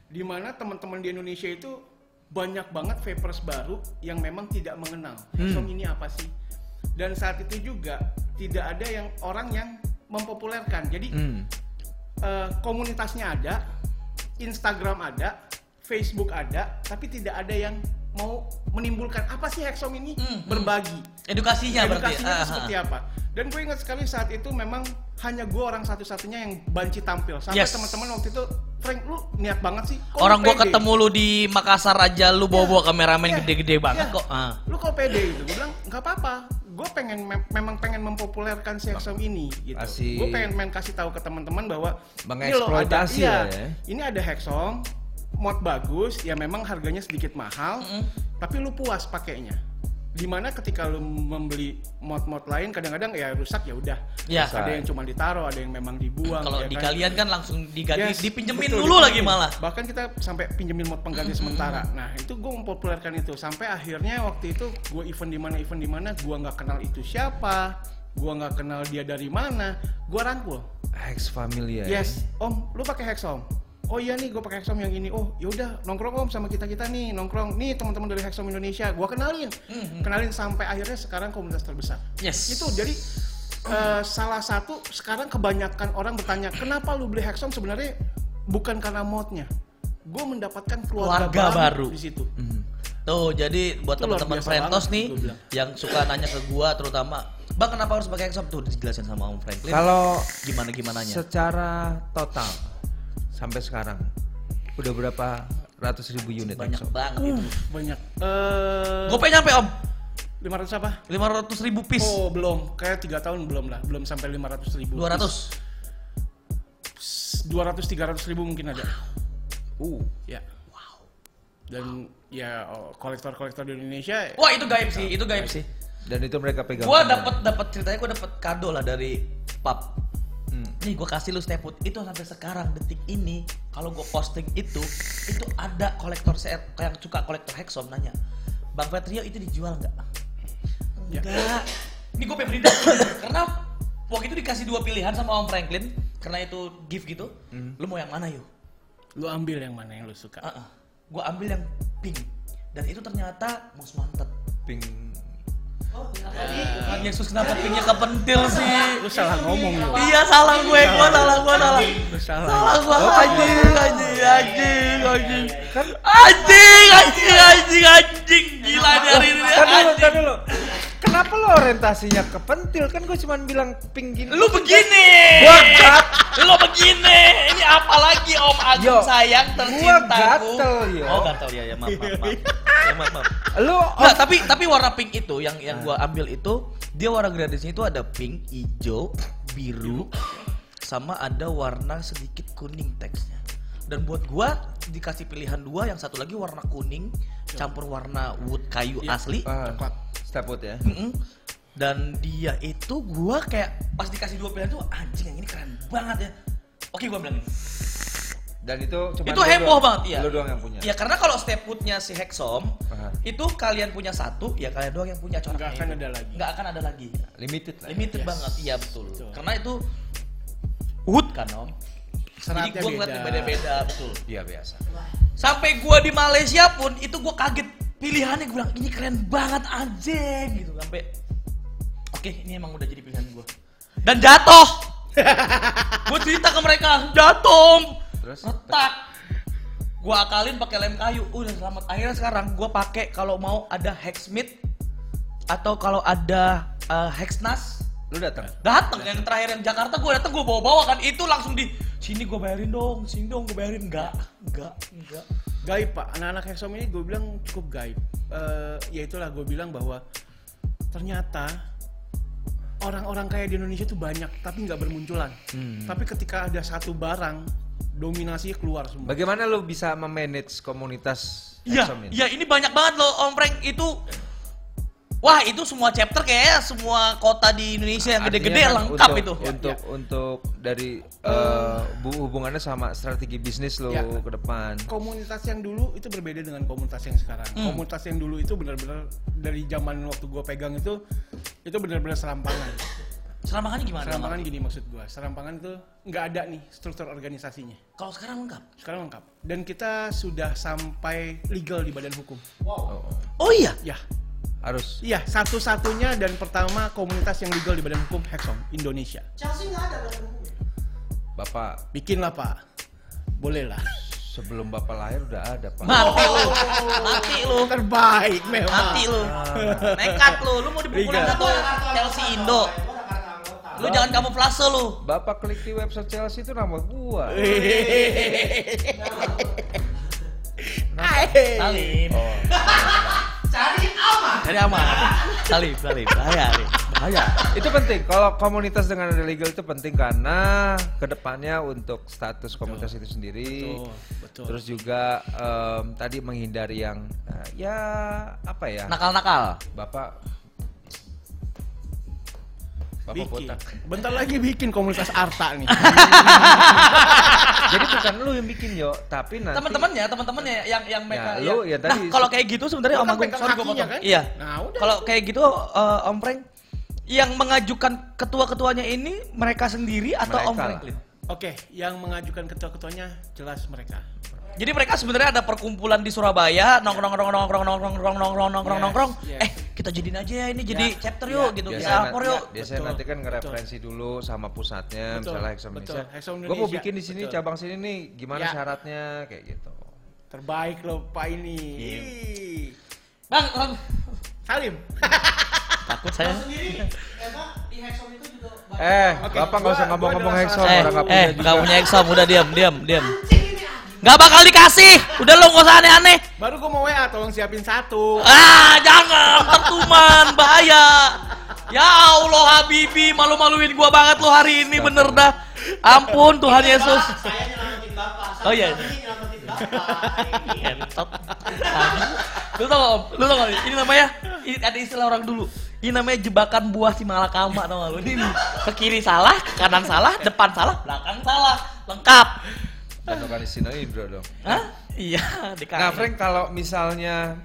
Di mana teman-teman di Indonesia itu banyak banget vapers baru yang memang tidak mengenal Hexom ini apa sih. Dan saat itu juga tidak ada yang orang yang mempopulerkan. Jadi Hmm. eh, komunitasnya ada, Instagram ada, Facebook ada, tapi tidak ada yang mau menimbulkan apa sih Hexom ini berbagi. Edukasinya, berarti. Edukasinya itu Ah, seperti ah. apa? Dan gue ingat sekali saat itu memang hanya gue orang satu-satunya yang banci tampil. Sampai Yes. teman-teman waktu itu, Frank lu niat banget sih. Kok Orang gua pede?" ketemu lu di Makassar aja lu bawa-bawa kameramen Iya, gede-gede banget iya. kok. Ah. Lu kok pede gitu? Gue bilang nggak apa-apa. Gue pengen mem- memang pengen mempopulerkan si Hexom ini gitu. Asik. Gue pengen main kasih tahu ke teman-teman bahwa ini loh ada iya, ya. ini ada Hexom mod bagus ya memang harganya sedikit mahal tapi lu puas pakainya di mana ketika lu membeli mod-mod lain kadang-kadang ya rusak ya udah Ya. ada yang cuma ditaruh ada yang memang dibuang Kalau ya di kan? kalian kan langsung diganti Yes, dipinjemin betul, dulu lagi malah. Bahkan kita sampai pinjemin mod pengganti sementara. Nah itu gue mempopulerkan itu sampai akhirnya waktu itu gue event di mana event di mana gue nggak kenal itu siapa, gue nggak kenal dia dari mana, gue rangkul. Hex familiar. Yes, om, lu pakai Hexom. Oh iya nih, gue pakai Hexom yang ini. Oh yaudah, nongkrong om sama kita kita nih, nongkrong. Nih teman-teman dari Hexom Indonesia, gue kenalin, kenalin sampai akhirnya sekarang komunitas terbesar. Yes. Itu jadi eh, salah satu sekarang kebanyakan orang bertanya, kenapa lu beli Hexom sebenarnya bukan karena modnya. Gue mendapatkan keluarga, Keluarga baru. di situ. Tuh, jadi buat teman-teman Frentos banget, nih yang suka nanya ke gua terutama, "Bang, kenapa harus pakai Exxon?" Tuh dijelasin sama Om Franklin. Kalau gimana gimananya? secara total sampai sekarang udah berapa ratus ribu unit Banyak Hexom? banget Uh, itu. banyak. Eh, Gue pengen nyampe Om 500 apa? 500 ribu piece. Oh belum, kayak tiga tahun belum lah, belum sampai 500 ribu. 200. 200 300 ribu mungkin ada. Uh, Ya. Wow. Dan ya oh, kolektor-kolektor di Indonesia Wah, itu gaib sih, itu gaib sih. dan itu mereka pegang. Gua dapat dapat ceritanya gua dapat kado lah dari pub. Hmm. Nih gua kasih lu step food itu sampai sekarang detik ini kalau gua posting itu itu ada kolektor set yang suka kolektor Hexom nanya Bang Petrio itu dijual nggak? Ya. Enggak. Ini gue pengen karena waktu itu dikasih dua pilihan sama Om Franklin karena itu gift gitu. Lu mau yang mana yuk? lu ambil yang mana yang lu suka. Uh Gue ambil yang pink dan itu ternyata mus mantep. pink. Bukan Yesus kenapa pinknya kepentil sih? Lu salah ngomong lu. Iya salah gue, gue salah, gue salah. Lu salah. Salah gue anjing, anjing, anjing, anjing. Anjing, anjing, anjing, anjing. Gila dari ini Kan dulu, kan dulu. Kenapa lo orientasinya ke pentil? Kan gue cuma bilang pink gini. Lu begini. Gua gat- Lu begini. Ini apa lagi Om Agung Yo, sayang gua tercintaku. gatel, yo. Oh gatel ya, ya maaf, maaf, maaf. Ya, maaf, maaf. Lu Nggak, tapi tapi warna pink itu yang yang gua ambil itu dia warna gradasinya itu ada pink, hijau, biru, sama ada warna sedikit kuning teksnya. Dan buat gua dikasih pilihan dua, yang satu lagi warna kuning campur warna wood kayu asli. ah, step wood ya. Mm-mm. Dan dia itu gua kayak pas dikasih dua pilihan tuh anjing yang ini keren banget ya. Oke gua bilang ini. Dan itu cuma itu heboh banget ya. Lu doang yang punya. Ya karena kalau step woodnya si Hexom Aha. itu kalian punya satu, ya kalian doang yang punya coraknya. Nggak akan itu. ada lagi. Nggak akan ada lagi. Limited lah. Limited Yes. banget, iya betul. Betul. Karena itu wood kan om. Seratnya Jadi gua ngeliatnya beda. beda-beda betul. Iya biasa. Sampai gua di Malaysia pun itu gua kaget pilihannya gua bilang ini keren banget anjing gitu sampai oke ini emang udah jadi pilihan gua dan jatuh [laughs] gua cerita ke mereka jatuh. Terus? retak. Gua akalin pakai lem kayu. Udah selamat. Akhirnya sekarang gua pakai kalau mau ada hexsmith atau kalau ada uh, hexnas Lu datang. datang yang terakhir yang Jakarta gue datang gue bawa bawa kan. Itu langsung di sini gue bayarin dong sini dong gue bayarin. Enggak enggak enggak gaib pak. Anak-anak Hexom ini gue bilang cukup gaib. Eh, ya itulah gue bilang bahwa ternyata orang-orang kaya di Indonesia tuh banyak tapi nggak bermunculan. Hmm. tapi ketika ada satu barang dominasinya keluar semua Bagaimana lu bisa memanage komunitas Iya, iya ini banyak banget loh Om Frank itu Wah itu semua chapter kayaknya semua kota di Indonesia yang gede-gede kan lengkap untuk, itu. Untuk untuk dari eh, bu- hubungannya sama strategi bisnis lo Ya. ke depan. komunitas yang dulu itu berbeda dengan komunitas yang sekarang. Hmm. Komunitas yang dulu itu benar-benar dari zaman waktu gue pegang itu itu benar-benar serampangan. Serampangannya gimana? Serampangan gini maksud gue. Serampangan itu nggak ada nih struktur organisasinya. Kalau sekarang lengkap. Sekarang lengkap. Dan kita sudah sampai legal di badan hukum. Oh, Oh iya. Ya, harus iya satu-satunya dan pertama komunitas yang legal di badan hukum Hexom Indonesia. Chelsea nggak ada badan hukum. Bapak Bikinlah pak, boleh lah. sebelum Bapak lahir udah ada, Pak. Mati lu. Mati lu. Terbaik memang. Mati lu. [laughs] Nekat lu. Lu mau dipukulin Liga. satu Chelsea Indo. Lu jangan kamu flase lu. Bapak klik di website Chelsea itu nama gua. [laughs] Salim. Oh. Cari aman. Cari aman. Salim, salim. Bahaya nih. Bahaya. Itu penting. Kalau komunitas dengan ada legal itu penting karena ke depannya untuk status komunitas itu sendiri. Betul, betul. Terus juga em, tadi menghindari yang eh, ya apa ya? Nakal-nakal. Bapak Bapak bikin. botak. Bentar lagi bikin komunitas Arta nih. [laughs] Jadi bukan lu yang bikin yo, tapi nanti Teman-temannya, teman-temannya yang yang mereka Ya, lu ya Nah, tadi- kalau kayak gitu sebenarnya Lu Om kan Agung sorry gua potong. kan? Iya. Nah, udah. Kalau kayak gitu eh, Om Frank yang mengajukan ketua-ketuanya ini mereka sendiri atau Mereka Om. Franklin? Oke, yang mengajukan ketua-ketuanya jelas mereka. Jadi mereka sebenarnya ada perkumpulan di Surabaya, nongkrong nongkrong nongkrong nongkrong nongkrong nongkrong nongkrong Yes, nongkrong. yes. Eh, kita jadiin aja ya ini jadi Ya, chapter ya. yuk gitu. Kita biasanya, lapor na- yuk. biasanya Betul, nanti kan ngereferensi dulu sama pusatnya, Betul, misalnya betul. Indonesia. Gue mau bikin di sini betul. cabang sini nih, gimana Ya. syaratnya kayak gitu. Terbaik loh Pak ini. Iya. Ih. Bang, Bang. Salim. [laughs] takut saya. Sendiri, emang di Hexom itu juga banyak. Eh, Oke, bapak nggak usah ngomong-ngomong Hexom, Eh, orang nggak eh, punya nggak udah diam, diam, diam. Nggak bakal dikasih. Udah lo nggak usah aneh-aneh. Baru gua mau WA tolong siapin satu. Ah, jangan, tertuman, bahaya. Ya Allah Habibi, malu-maluin gua banget lo hari ini bener dah. Ampun Tuhan Yesus. Saya nyelamatin bapak. Oh, iya. Saya nyelamatin bapak. Lu tau gak, Om? Lu tau gak? Ini namanya, ini ada istilah orang dulu. Ini namanya jebakan buah si malakama tau gak lu? Ini ke kiri salah, ke kanan salah, depan salah, belakang salah. Lengkap. Dan organisasi Indro dong. Hah? Iya, di Nah, Frank kalau misalnya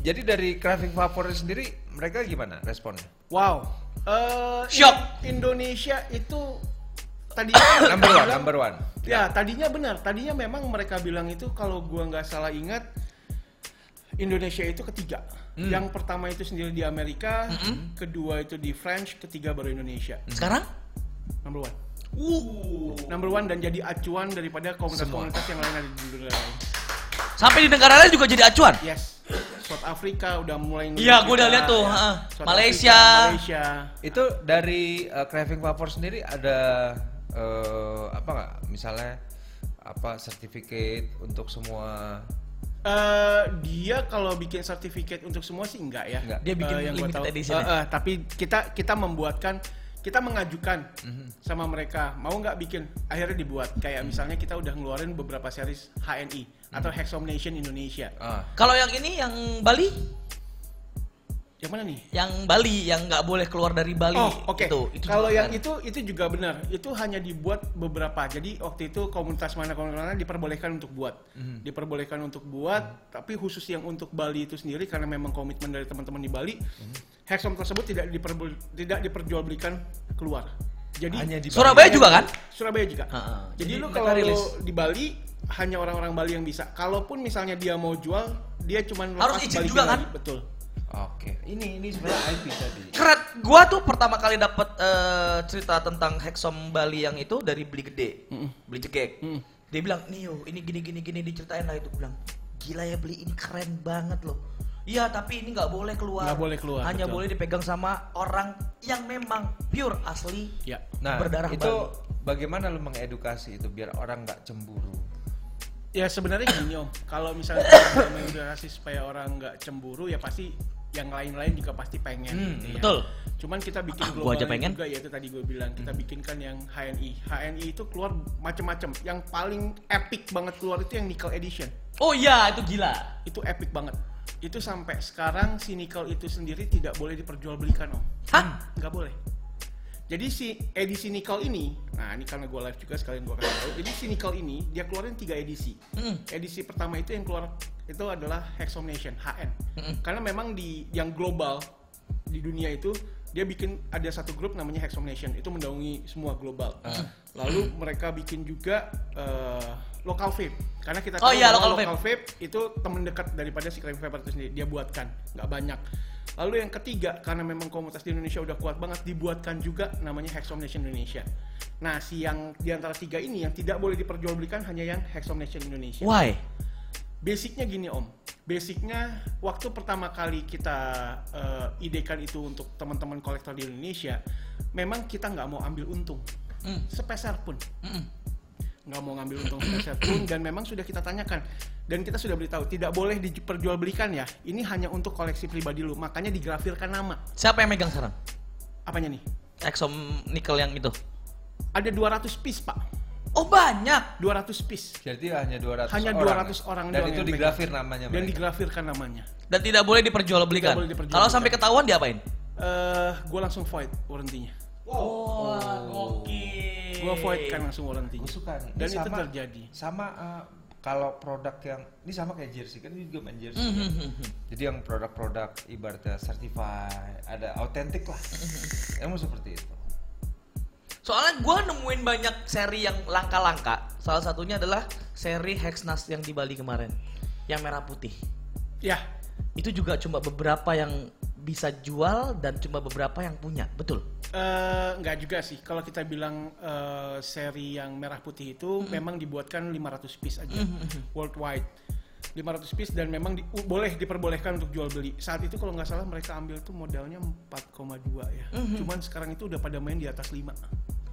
jadi dari craving favorit sendiri mereka gimana responnya? Wow. Eh, Shock. In- Indonesia itu tadinya [coughs] Number one, bilang- number one. Ya, tadinya benar. Tadinya memang mereka bilang itu kalau gua nggak salah ingat Indonesia itu ketiga. Hmm. Yang pertama itu sendiri di Amerika, kedua itu di French, ketiga baru Indonesia. Sekarang? Number one. Uh. Number one dan jadi acuan daripada komunitas-komunitas yang lain ada di dunia lain. Sampai di negara lain juga jadi acuan. Yes. South Africa udah mulai Iya, gua udah lihat tuh, Ya. heeh. South Malaysia. Africa, Malaysia. Itu dari uh, craving favorit sendiri ada uh, apa nggak? Misalnya apa sertifikat untuk semua Eh, dia kalau bikin sertifikat untuk semua sih enggak ya. Enggak. Dia bikin Eh, yang gua limited tahu. edition ya? eh, tapi kita kita membuatkan kita mengajukan Mhm. sama mereka mau nggak bikin akhirnya dibuat. Kayak misalnya kita udah ngeluarin beberapa series HNI atau Mhm. Hexom Nation Indonesia. Ah, Kalau yang ini yang Bali, yang mana nih yang Bali yang nggak boleh keluar dari Bali. Oh oke. Itu, itu Kalau yang kan. itu itu juga benar. Itu hanya dibuat beberapa. Jadi waktu itu komunitas mana komunitas mana diperbolehkan untuk buat, Mhm. diperbolehkan untuk buat. Tapi khusus yang untuk Bali itu sendiri karena memang komitmen dari teman-teman di Bali, Mhm. Hexom tersebut tidak diperbol- tidak diperjualbelikan keluar. Jadi hanya di Surabaya juga kan? Surabaya juga. Ha-ha. Jadi, Jadi lu kalau di Bali hanya orang-orang Bali yang bisa. Kalaupun misalnya dia mau jual, dia cuma Harus izin juga kan? Betul. Oke. Ini ini sebenarnya IP tadi. Keren. Gua tuh pertama kali dapat eh, cerita tentang Hexom Bali yang itu dari Beli Gede, Beli Jegek. Mm. Dia bilang, nih yo, ini gini gini gini diceritain lah itu Gua bilang, gila ya beli ini keren banget loh. Iya tapi ini nggak boleh keluar. Nggak boleh keluar, Hanya betul. boleh dipegang sama orang yang memang pure asli Ya. Nah, berdarah itu Bali. bagaimana lu mengedukasi itu biar orang nggak cemburu? Ya sebenarnya gini om, kalau misalnya mengedukasi supaya orang nggak cemburu ya pasti yang lain-lain juga pasti pengen gitu ya. betul. Cuman kita bikin Ah, gua aja pengen. juga ya itu tadi gue bilang kita bikinkan yang HNI. HNI itu keluar macam-macam. Yang paling epic banget keluar itu yang nickel edition. Oh iya, itu gila. Itu epic banget. Itu sampai sekarang si nickel itu sendiri tidak boleh diperjualbelikan om. Hah? Nggak boleh. Jadi si edisi nickel ini, nah ini karena gue live juga sekalian gue kasih tahu. Jadi si nickel ini dia keluarin tiga edisi. Mm. Edisi pertama itu yang keluar itu adalah Hexomnation HN. Karena memang di yang global di dunia itu dia bikin ada satu grup namanya Hexomnation itu mendaungi semua global. Lalu mereka bikin juga eh, local vape karena kita Oh tahu iya, bahwa local local vape itu teman dekat daripada si Crime Vapor itu sendiri dia buatkan nggak banyak. Lalu yang ketiga karena memang komunitas di Indonesia udah kuat banget dibuatkan juga namanya Hexomnation Indonesia. Nah si yang di antara tiga ini yang tidak boleh diperjualbelikan hanya yang Hexomnation Indonesia. Why? Basicnya gini om, basicnya waktu pertama kali kita eh, idekan itu untuk teman-teman kolektor di Indonesia, memang kita nggak mau ambil untung, Mm. sepeser pun, Mm-mm. nggak mau ngambil untung sepeser pun, dan memang sudah kita tanyakan, dan kita sudah beritahu tidak boleh diperjualbelikan ya, ini hanya untuk koleksi pribadi lu, makanya digrafirkan nama, Siapa yang megang sekarang? apanya nih? Exom nickel yang itu. Ada 200 piece pak, Oh banyak. 200 piece, Jadi hanya 200 Hanya orang. 200 orang Dan doang itu digrafir namanya dan mereka. digrafirkan namanya. Dan tidak boleh diperjualbelikan. Tidak boleh diperjualbelikan. Kalau sampai ketahuan diapain? Eh, gue langsung void warrantinya. Oh, gokil. Gua void kan langsung warrantinya. Gue suka nih. Dan Ini itu sama- terjadi. Sama uh, kalau produk yang ini sama kayak jersey kan ini juga main jersey. Kan? mhm. Jadi yang produk-produk ibaratnya certified, ada autentik lah. Emang seperti itu. Soalnya gua nemuin banyak seri yang langka-langka. Salah satunya adalah seri Hexnas yang di Bali kemarin. Yang merah putih. Ya, Itu juga cuma beberapa yang bisa jual dan cuma beberapa yang punya. Betul. eh, nggak juga sih. Kalau kita bilang eh, seri yang merah putih itu memang dibuatkan 500 piece aja worldwide. 500 piece dan memang di- u- boleh diperbolehkan untuk jual beli. Saat itu kalau nggak salah mereka ambil tuh modalnya 4,2 ya. Cuman sekarang itu udah pada main di atas 5.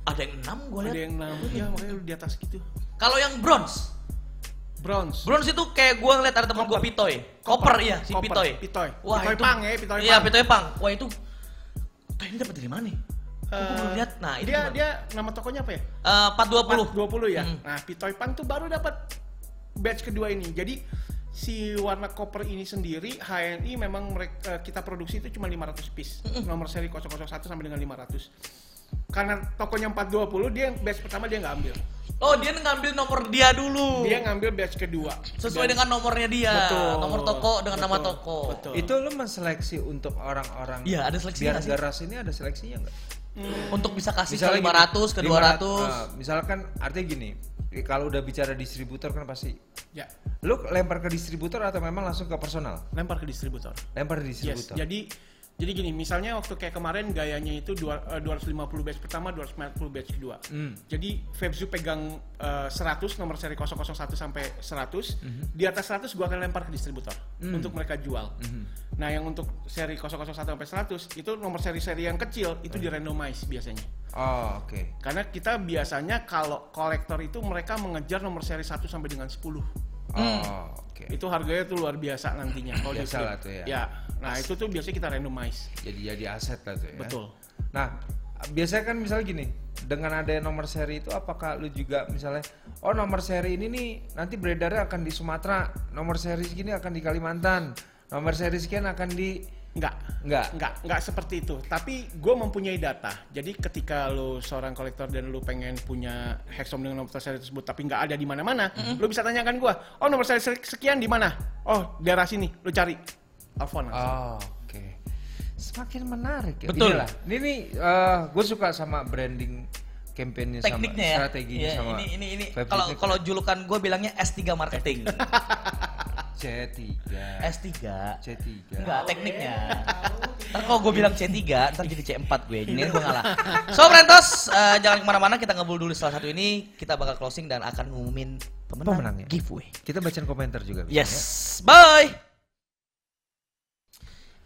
Ada yang enam gue Ada lihat. yang 6, ya makanya udah di atas gitu. Kalau yang bronze, Bronze. bronze itu kayak gua ngeliat ada temen gua Pitoy. Koper iya, si Koper, Pitoy. Pitoy. Wah, Pitoy itu pang ya, Pitoy Iya, pang. Pitoy pang. Wah, itu Tuh, ini dapat dari mana nih? Kok gua Eh, belum lihat. Nah, itu dia gimana? dia nama tokonya apa ya? Eh, 420. 20 ya. Hmm. Nah, Pitoy Pang tuh baru dapat batch kedua ini. Jadi si warna copper ini sendiri HNI memang mereka kita produksi itu cuma 500 piece. Nomor seri 001 sampai dengan 500. Karena tokonya 420 dia yang batch pertama dia nggak ambil. Oh, dia ngambil nomor dia dulu. Dia ngambil batch kedua. sesuai Dan- dengan nomornya dia. Betul. Nomor toko dengan nama Betul. toko. Betul. Itu lo menseleksi untuk orang-orang Iya, ada seleksinya biar garas ini ada seleksinya nggak? Untuk bisa kasih ke Misalnya 500 ke gini, 200. 500, ah, misalkan artinya gini, kalau udah bicara distributor kan pasti Ya, lu lempar ke distributor atau memang langsung ke personal? lempar ke distributor. Lempar ke Yes. distributor. Jadi jadi gini, misalnya waktu kayak kemarin gayanya itu dua- eh, 250 batch pertama, 250 batch kedua. Hmm. Jadi Febzu pegang eh, 100 nomor seri 001 sampai 100. Mhm. Di atas 100 gua akan lempar ke distributor Hmm. untuk mereka jual. Nah, yang untuk seri 001 sampai 100 itu nomor seri-seri yang kecil itu di randomize biasanya. Oh, oke. Karena kita biasanya kalau kolektor itu mereka mengejar nomor seri 1 sampai dengan 10. Oh, oke. Itu harganya tuh luar biasa nantinya kalau Biasa lah tuh ya. Ya. Nah, itu tuh biasanya kita randomize. Jadi jadi aset lah tuh ya. Betul. Nah, biasanya kan misalnya gini, dengan ada nomor seri itu apakah lu juga misalnya oh nomor seri ini nih nanti beredarnya akan di Sumatera, nomor seri segini akan di Kalimantan, nomor seri sekian akan di Enggak. enggak. Enggak, enggak seperti itu. Tapi gue mempunyai data. Jadi ketika lo seorang kolektor dan lo pengen punya hexom dengan nomor seri tersebut, tapi nggak ada di mana-mana, lo bisa tanyakan gue. Oh nomor seri sekian di mana? Oh daerah sini. Lo cari. Telepon langsung. Oh, oke. Semakin menarik ya. Betul. Inilah. Ini nih gue suka sama branding campaignnya sama Tekniknya ya. strateginya Iya, sama ini ini ini kalau kalau julukan gue bilangnya S3 marketing. C3. S3. C3. Enggak, tekniknya. Ntar kalau gue bilang C3, ntar jadi C4 gue. Ini gue ngalah. So, Brentos, eh, jangan ke mana-mana. Kita ngobrol dulu setelah satu ini. Kita bakal closing dan akan ngumumin pemenang, Pemenangnya. giveaway. Kita bacain komentar juga bisa, Yes, ya? bye.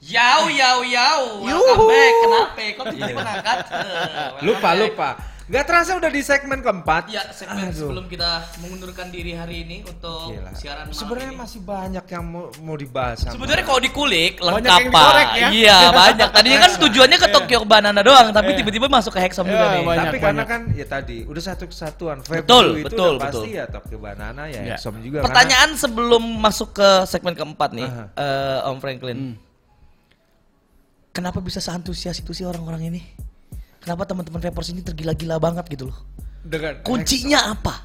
Yau, yau, yau. Welcome back. Kenapa? Kok bisa mengangkat? [laughs] Lupa, lupa. Nggak terasa udah di segmen keempat. Ya, segmen sebelum kita mengundurkan diri hari ini untuk Gila. siaran malam Sebenarnya ini. masih banyak yang mau, mau dibahas. sama- Sebenarnya kalau dikulik Banyak lengkap yang dikorek Pak. ya. Iya, banyak. Tadinya kan tujuannya ke Tokyo Banana doang, tapi tiba-tiba masuk ke Hexom juga Iya, nih. banyak. Tapi karena kan ya tadi udah satu kesatuan. Betul, itu betul, udah pasti betul. ya Tokyo Banana ya, Ya. Exxon juga. Pertanyaan sebelum masuk ke segmen keempat nih, Aha. eh, Om Franklin. Hmm. Kenapa bisa seantusias itu sih orang-orang ini? Kenapa teman-teman Vapers ini tergila-gila banget gitu loh? Dengan Kuncinya apa?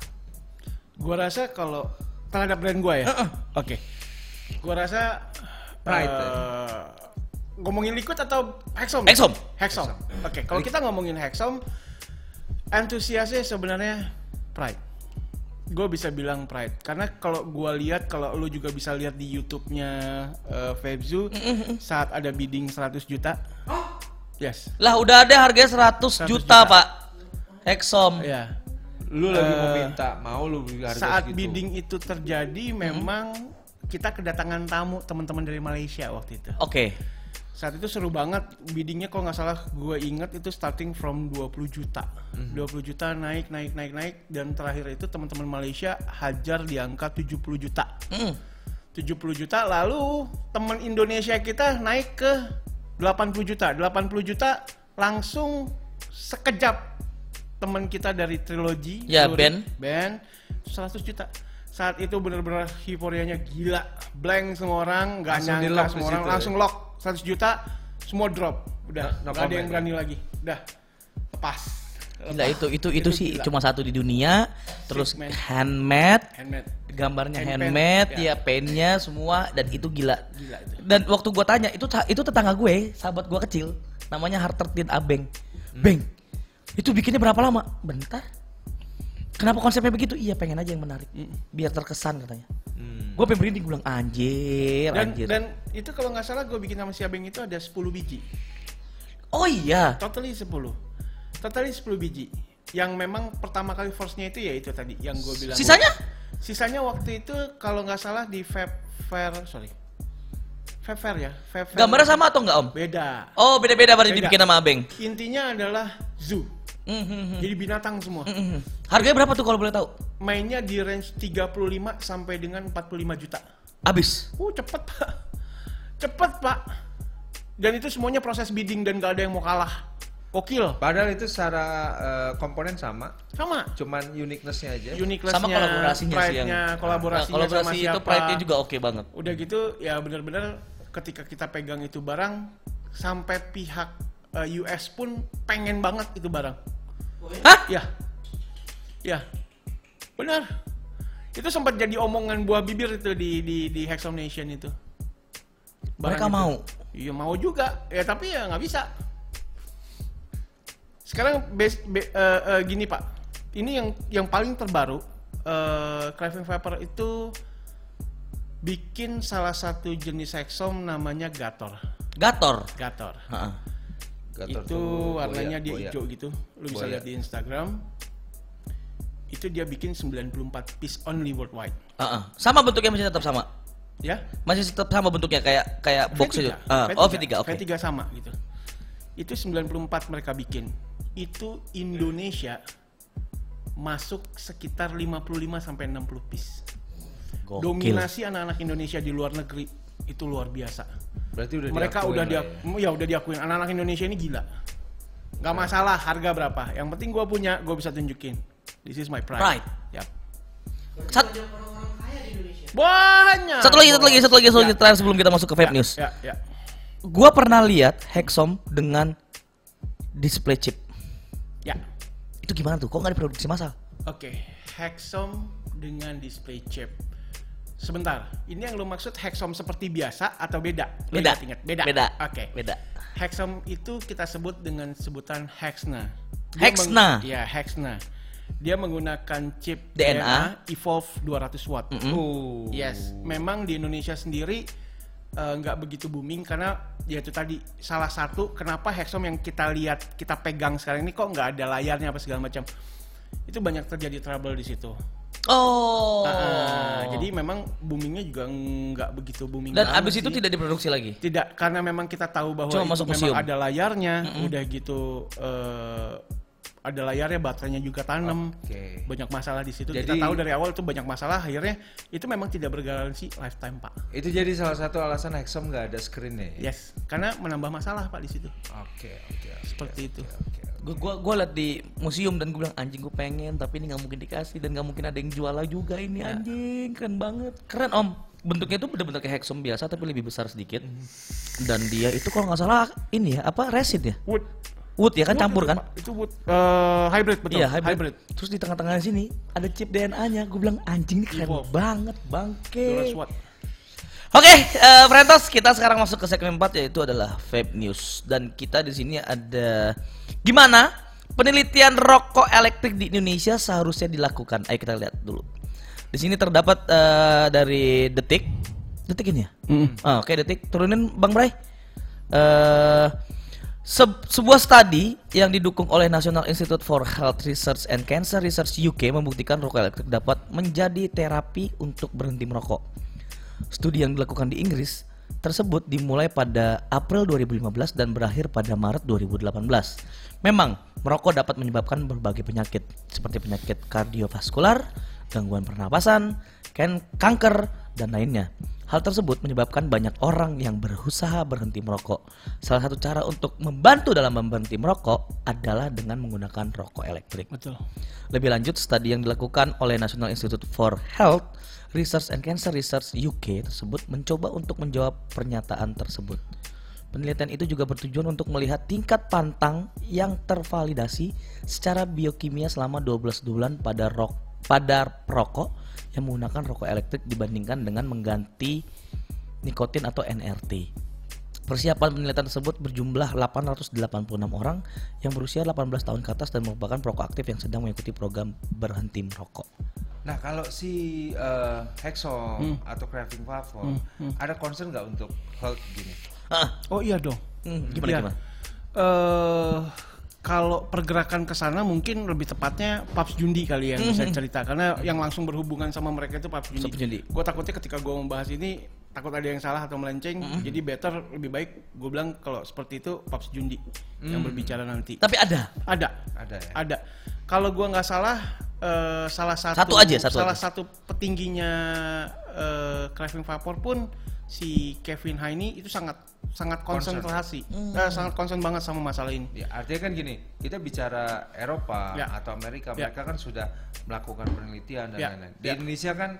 Gua rasa kalau terhadap brand gua ya. Oke. Gua rasa Pride, eh, ngomongin liquid atau Hexom? Hexom. Hexom. Oke, kalau kita ngomongin Hexom antusiasnya sebenarnya Pride. Gue bisa bilang Pride karena kalau gua lihat kalau lu juga bisa lihat di YouTube-nya eh, Febzu saat ada bidding 100 juta. Yes. Lah udah ada harganya 100, 100 juta, juta. Pak. Hexom. Ya. lu lagi mau Eh, minta, mau lu beli harga saat segitu. bidding itu terjadi memang kita kedatangan tamu teman-teman dari Malaysia waktu itu. Oke. Saat itu seru banget biddingnya kalau nggak salah gue inget itu starting from 20 juta. 20 juta naik naik naik naik dan terakhir itu teman-teman Malaysia hajar di angka 70 juta. Mm. 70 juta lalu teman Indonesia kita naik ke 80 juta. 80 juta langsung sekejap teman kita dari trilogi Ya, Ben. Ben 100 juta. Saat itu benar-benar euforianya gila. Blank semua orang, nggak Langsung nyangka semua orang situ ya? langsung lock 100 juta, semua drop. Udah, No- no nggak ada yang berani lagi. Udah. Lepas. Gila itu itu [laughs] itu, Itu sih gila. cuma satu di dunia. Terus handmade, Handmade. gambarnya Hand handmade, ya. ya pennya semua dan itu gila. Gila itu. Dan waktu gua tanya itu itu tetangga gue, sahabat gua kecil, namanya Hartertin Abeng. Beng, itu bikinnya berapa lama? Bentar. Kenapa konsepnya begitu? Iya pengen aja yang menarik, biar terkesan katanya. Hmm. Gue pengen merinding, gue bilang anjir, Dan, anjir. dan itu kalau nggak salah gue bikin sama si Abeng itu ada 10 biji. oh iya, Totally 10. Totally 10 biji. Yang memang pertama kali force-nya itu ya itu tadi yang gue bilang. sisanya? Sisanya waktu itu kalau nggak salah di Fab Fair, sorry. Fab Fair ya. Fab Fair. Gambarnya sama atau enggak om? Beda. Oh beda-beda pada Beda. dibikin sama Abeng. Intinya adalah zoo. Mhm. Jadi binatang semua. Mhm. Harganya berapa tuh kalau boleh tahu? Mainnya di range 35 sampai dengan 45 juta. Abis. Uh, cepet pak. Cepet pak. Dan itu semuanya proses bidding dan gak ada yang mau kalah. Gokil. Padahal itu secara eh, komponen sama, Sama. cuman uniqueness-nya aja. Uniqueness-nya, Sama kolaborasinya sih yang kolaborasinya Nah, kolaborasi sama itu pride-nya juga oke banget. Udah gitu ya benar-benar ketika kita pegang itu barang sampai pihak eh, US pun pengen banget itu barang. Hah? Ya. Ya. Benar. Itu sempat jadi omongan buah bibir itu di di di Hexom Nation itu. Mereka itu. mau. Iya mau juga. Ya tapi ya nggak bisa. Sekarang base, be- eh, eh, gini Pak. Ini yang yang paling terbaru eh Craving Vapor itu bikin salah satu jenis Hexom namanya Gator. Gator. Gator. Heeh. Gator itu tuh warnanya boya- dia boya. hijau gitu. Lu bisa Boya. lihat di Instagram. Itu dia bikin 94 piece only worldwide. Heeh. Sama bentuknya masih tetap sama. Ya. Masih tetap sama bentuknya kayak kayak box V3, itu. Ah, oh V3 oke. V3 sama gitu. Itu 94 mereka bikin. Itu Indonesia masuk sekitar 55 sampai 60 piece. Gokil. Dominasi anak-anak Indonesia di luar negeri itu luar biasa. Berarti udah mereka udah dia ya. ya udah diakuin anak-anak Indonesia ini gila. Gak masalah harga berapa. Yang penting gua punya, gua bisa tunjukin. This is my pride. Pride. Yap. Sat- Banyak. satu lagi, satu lagi, satu lagi, satu lagi terakhir sebelum kita masuk ke vape Ya, news. Ya, ya. Gua pernah lihat Hexom dengan display chip. Ya. Itu gimana tuh? Kok nggak diproduksi massal? Oke, Hexom dengan display chip. Sebentar, ini yang lu maksud Hexom seperti biasa atau beda? Lu Beda. ingat-ingat? Beda. Beda. Oke. Beda. Hexom itu kita sebut dengan sebutan Hexna. Hexna? meng- Ya, Hexna. Dia menggunakan chip DNA. Evolve 200 watt. Oh. Yes, memang di Indonesia sendiri eh, nggak begitu booming karena ya itu tadi salah satu kenapa Hexom yang kita lihat kita pegang sekarang ini kok nggak ada layarnya apa segala macam. Itu banyak terjadi trouble di situ. Oh. Ah, jadi memang boomingnya juga nggak begitu booming. Dan abis itu sih. tidak diproduksi lagi. tidak karena memang kita tahu bahwa Cuma itu masuk memang museum. ada layarnya, udah gitu eh, ada layarnya, baterainya juga tanam. Oke. Banyak masalah di situ. Jadi- Kita tahu dari awal itu banyak masalah. Akhirnya itu memang tidak bergaransi lifetime pak. Itu jadi salah satu alasan Hexom nggak ada screen-nya. ya? Yes, karena menambah masalah pak di situ. Oke, oke, oke. Seperti itu. Oke. Gue gua, gua liat di museum dan gue bilang anjing gue pengen tapi ini nggak mungkin dikasih dan nggak mungkin ada yang jual juga ini anjing keren banget keren om bentuknya itu bener-bener kayak hexom biasa tapi lebih besar sedikit dan dia itu kalau nggak salah ini ya apa resin ya Wood. Wood ya kan Wood campur itu, kan. Itu wood eh, hybrid betul. Iya hybrid. Terus di tengah-tengah sini ada chip DNA-nya. Gue bilang anjing ini keren Evolve. banget bangke. ratus watt. Oke, eh Frentos, kita sekarang masuk ke segmen 4 yaitu adalah vape news dan kita di sini ada gimana penelitian rokok elektrik di Indonesia seharusnya dilakukan. Ayo kita lihat dulu. Di sini terdapat eh, dari Detik. Detik ini ya? Ah, Oke, Detik. Turunin Bang Bray. Eh se- sebuah studi yang didukung oleh National Institute for Health Research and Cancer Research UK membuktikan rokok elektrik dapat menjadi terapi untuk berhenti merokok. Studi yang dilakukan di Inggris tersebut dimulai pada April 2015 dan berakhir pada Maret 2018. Memang, merokok dapat menyebabkan berbagai penyakit seperti penyakit kardiovaskular, gangguan pernapasan, kan kanker, dan lainnya. Hal tersebut menyebabkan banyak orang yang berusaha berhenti merokok. Salah satu cara untuk membantu dalam berhenti merokok adalah dengan menggunakan rokok elektrik. Betul. Lebih lanjut, studi yang dilakukan oleh National Institute for Health Research and Cancer Research UK tersebut mencoba untuk menjawab pernyataan tersebut. Penelitian itu juga bertujuan untuk melihat tingkat pantang yang tervalidasi secara biokimia selama 12 bulan pada rok pada perokok yang menggunakan rokok elektrik dibandingkan dengan mengganti nikotin atau NRT. Persiapan penelitian tersebut berjumlah 886 orang yang berusia 18 tahun ke atas dan merupakan perokok aktif yang sedang mengikuti program berhenti merokok. Nah kalau si eh, Hexom atau Craving Platform ada concern nggak untuk health gini? Ah, Oh iya dong. hmm, gimana gimana? eh kalau pergerakan ke sana mungkin lebih tepatnya Paps Jundi kali yang bisa cerita karena yang langsung berhubungan sama mereka itu Paps Jundi. Jundi. Gue takutnya ketika gue membahas ini takut ada yang salah atau melenceng, jadi better lebih baik gue bilang kalau seperti itu Paps Jundi yang berbicara nanti. Tapi ada. Ada, Ada ya? ada. Kalau gua nggak salah, eh, salah satu Satu aja, satu salah aja. satu petingginya eh, Craving Vapor pun si Kevin Heine itu sangat sangat konsentrasi, eh, sangat concern banget sama masalah ini. Ya, artinya kan gini, kita bicara Eropa Ya. atau Amerika, Ya. mereka kan sudah melakukan penelitian dan Ya. lain-lain. Di Ya. Indonesia kan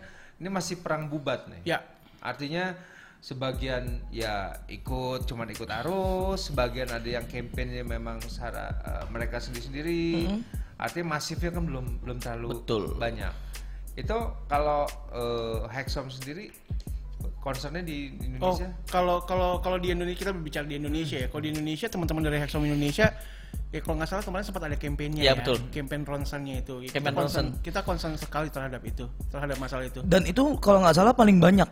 ini masih perang bubat nih. Ya. Artinya sebagian ya ikut cuman ikut arus, sebagian ada yang kampanye memang secara eh, mereka sendiri-sendiri. Artinya masifnya kan belum belum terlalu Betul. banyak. Itu kalau eh, Hexom sendiri concernnya di Oh, Indonesia? kalau kalau kalau di Indonesia kita berbicara di Indonesia ya. Kalau di Indonesia teman-teman dari Hexom Indonesia ya kalau nggak salah kemarin sempat ada kampanyenya Ya, ya, betul. Campaign ronsennya itu. Ya, Campaign kita concern, ronsen. kita concern sekali terhadap itu, terhadap masalah itu. Dan itu kalau nggak salah paling banyak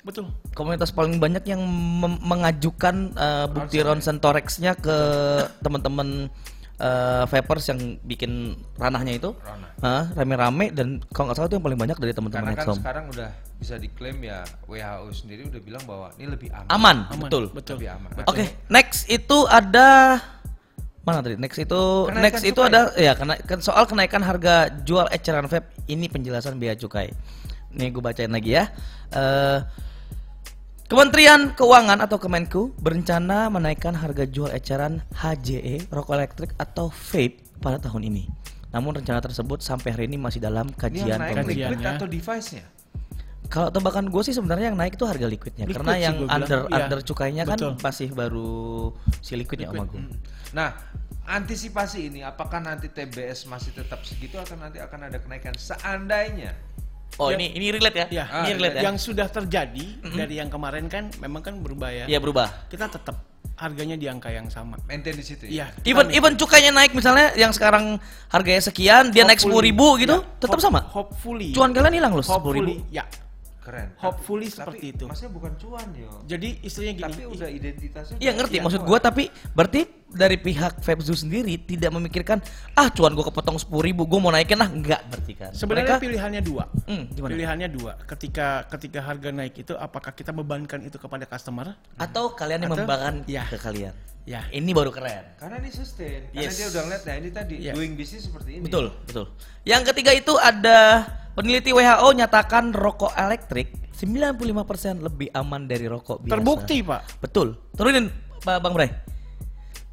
Betul. komunitas paling banyak yang mengajukan eh, bukti ronsen torexnya ke teman-teman eh, vapers yang bikin ranahnya itu Ranah. Hah, rame-rame dan kalau nggak salah itu yang paling banyak dari teman-teman Karena kan Hexom. sekarang udah bisa diklaim ya WHO sendiri udah bilang bahwa ini lebih aman. Aman, Aman. betul. Betul. Lebih aman. Oke, next itu ada mana tadi? Next itu Kenaikan next itu ada ya karena kan soal kenaikan harga jual eceran vape ini penjelasan biaya cukai. Nih gue bacain lagi ya. Eh Kementerian Keuangan atau Kemenku berencana menaikkan harga jual eceran HJE rokok elektrik atau vape pada tahun ini. Namun rencana tersebut sampai hari ini masih dalam Ini kajian yang naik pemerintah. liquid atau device-nya? Kalau tebakan gue sih sebenarnya yang naik itu harga liquidnya Liquid karena yang gua bilang. under Iya, under cukainya kan betul. masih baru si liquidnya sama gue. Nah, antisipasi ini apakah nanti TBS masih tetap segitu atau nanti akan ada kenaikan seandainya? Oh ini ini relate ya? Ya, ini relate ya? yang sudah terjadi dari yang kemarin kan memang kan berubah ya. Iya berubah. Kita tetap harganya di angka yang sama. Maintain di situ ya? Iya. kita Even nih- even cukainya naik misalnya yang sekarang harganya sekian dia naik sepuluh hopefully- ribu gitu ya, tetap sama. Hopefully. Cuan kalian hilang loh sepuluh hopefully, ribu. ya. Keren. Hopefully Tapi- seperti tapi itu. Maksudnya bukan cuan yo. Jadi istilahnya gini. Tapi udah identitasnya. Iya ngerti iya, maksud gua tapi berarti dari pihak Febzu sendiri tidak memikirkan ah cuan gua kepotong sepuluh ribu gua mau naikin lah enggak berarti kan Sebenarnya Mereka- pilihannya dua. Hmm, gimana? Pilihannya dua. Ketika ketika harga naik itu apakah kita bebankan itu kepada customer? atau kalian yang Atau- membebankan ya. ke kalian Ya. ini baru keren Karena ini sustain. Karena Yes. dia udah ngeliat, nah ini tadi Iya. doing bisnis seperti ini. betul betul yang ketiga itu ada peneliti WHO nyatakan rokok elektrik 95% lebih aman dari rokok biasa Terbukti, Pak. betul turunin Pak Bang Bray